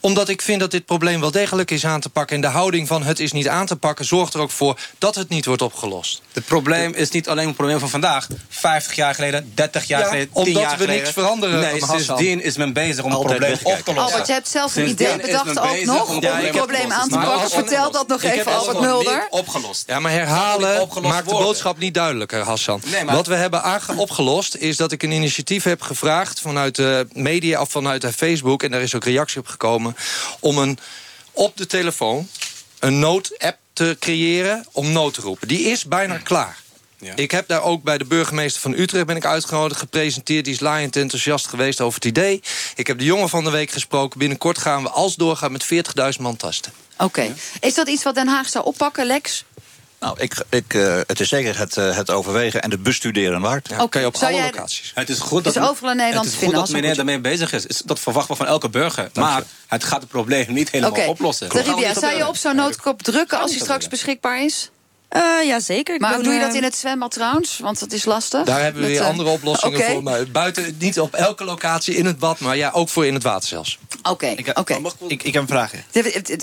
Omdat ik vind dat dit probleem wel degelijk is aan te pakken. En de houding van het is niet aan te pakken zorgt er ook voor dat het niet wordt opgelost. Het probleem is niet alleen een probleem van vandaag. 50 jaar geleden, 30 jaar ja, geleden, 10 jaar geleden. we niks veranderen. Nee, sindsdien is men bezig om het probleem op te lossen. Albert, je hebt zelf een idee bedacht ook nog om het probleem aan te pakken. Vertel dat nog even, Albert Mulder. opgelost. Ja, maar herhalen maakt de boodschap niet duidelijker, Hassan. Wat we hebben opgelost is dat ik een initiatief heb gevraagd... vanuit de media of vanuit Facebook, en daar is ook reactie op gekomen om een, op de telefoon een noodapp te creëren om nood te roepen. Die is bijna klaar. Ja. Ik heb daar ook bij de burgemeester van Utrecht ben ik uitgenodigd, gepresenteerd. Die is laaiend enthousiast geweest over het idee. Ik heb de jongen van de week gesproken. Binnenkort gaan we als doorgaan met 40.000 man tasten. Oké. Okay. Ja. Is dat iets wat Den Haag zou oppakken, Lex? Nou, ik, ik, uh, het is zeker het, uh, het overwegen en het bestuderen waard. Ja, okay. op Zou alle jij locaties. Het is goed dat, is overal in Nederland het is goed dat meneer daarmee bezig is. is. Dat verwachten we van elke burger. Maar het gaat het probleem niet helemaal okay. oplossen. Taribia, zou je op zo'n noodkop drukken als hij straks beschikbaar is? Uh, ja, zeker. Maar hoe doe je dat in het zwembad trouwens? Want dat is lastig. Daar hebben we weer uh, andere oplossingen okay. voor. Maar buiten, niet op elke locatie in het bad, maar ja, ook voor in het water zelfs. Oké, okay, ik, okay. ik, ik, heb een vraagje.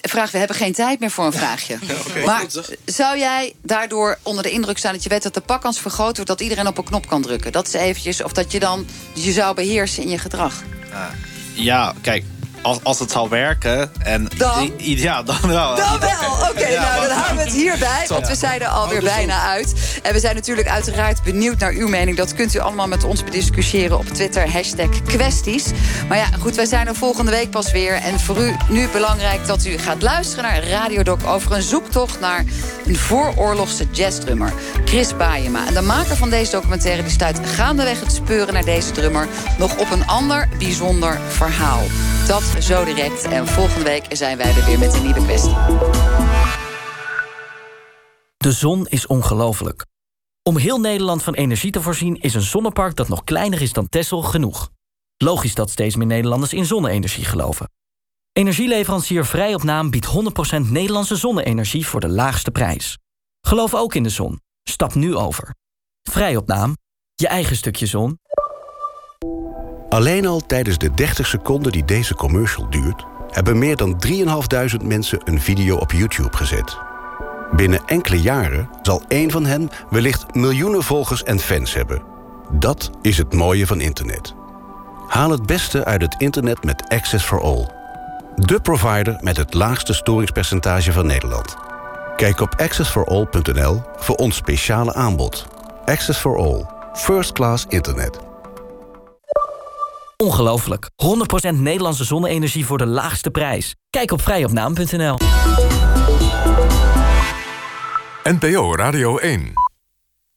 Vraag, we hebben geen tijd meer voor een vraagje. Maar zou jij daardoor onder de indruk staan dat je weet dat de pakkans vergroot wordt, dat iedereen op een knop kan drukken? Dat is eventjes, of dat je dan je zou beheersen in je gedrag? Uh, ja, kijk, als, als het zal werken. En dan? Ja, dan wel. Dan wel. Oké, okay, ja, nou, dan houden we het hierbij. Want we zijn er alweer bijna uit. En we zijn natuurlijk uiteraard benieuwd naar uw mening. Dat kunt u allemaal met ons bediscussiëren op Twitter. Hashtag kwesties. Maar ja, goed, wij zijn er volgende week pas weer. En voor u nu belangrijk dat u gaat luisteren naar Radiodoc... over een zoektocht naar een vooroorlogse jazzdrummer. Chris Baayema. En de maker van deze documentaire... die stuit gaandeweg het speuren naar deze drummer... nog op een ander bijzonder verhaal. Dat zo direct. En volgende week zijn wij er weer met een nieuwe kwestie. De zon is ongelooflijk. Om heel Nederland van energie te voorzien... is een zonnepark dat nog kleiner is dan Texel genoeg. Logisch dat steeds meer Nederlanders in zonne-energie geloven. Energieleverancier Vrij op Naam biedt 100% Nederlandse zonne-energie... voor de laagste prijs. Geloof ook in de zon. Stap nu over. Vrij op Naam. Je eigen stukje zon. Alleen al tijdens de 30 seconden die deze commercial duurt... hebben meer dan 3.500 mensen een video op YouTube gezet. Binnen enkele jaren zal één van hen wellicht miljoenen volgers en fans hebben. Dat is het mooie van internet. Haal het beste uit het internet met Access for All. De provider met het laagste storingspercentage van Nederland. Kijk op accessforall.nl voor ons speciale aanbod. Access for All. First class internet. Ongelooflijk. 100% Nederlandse zonne-energie voor de laagste prijs. Kijk op vrijopnaam.nl. NPO Radio 1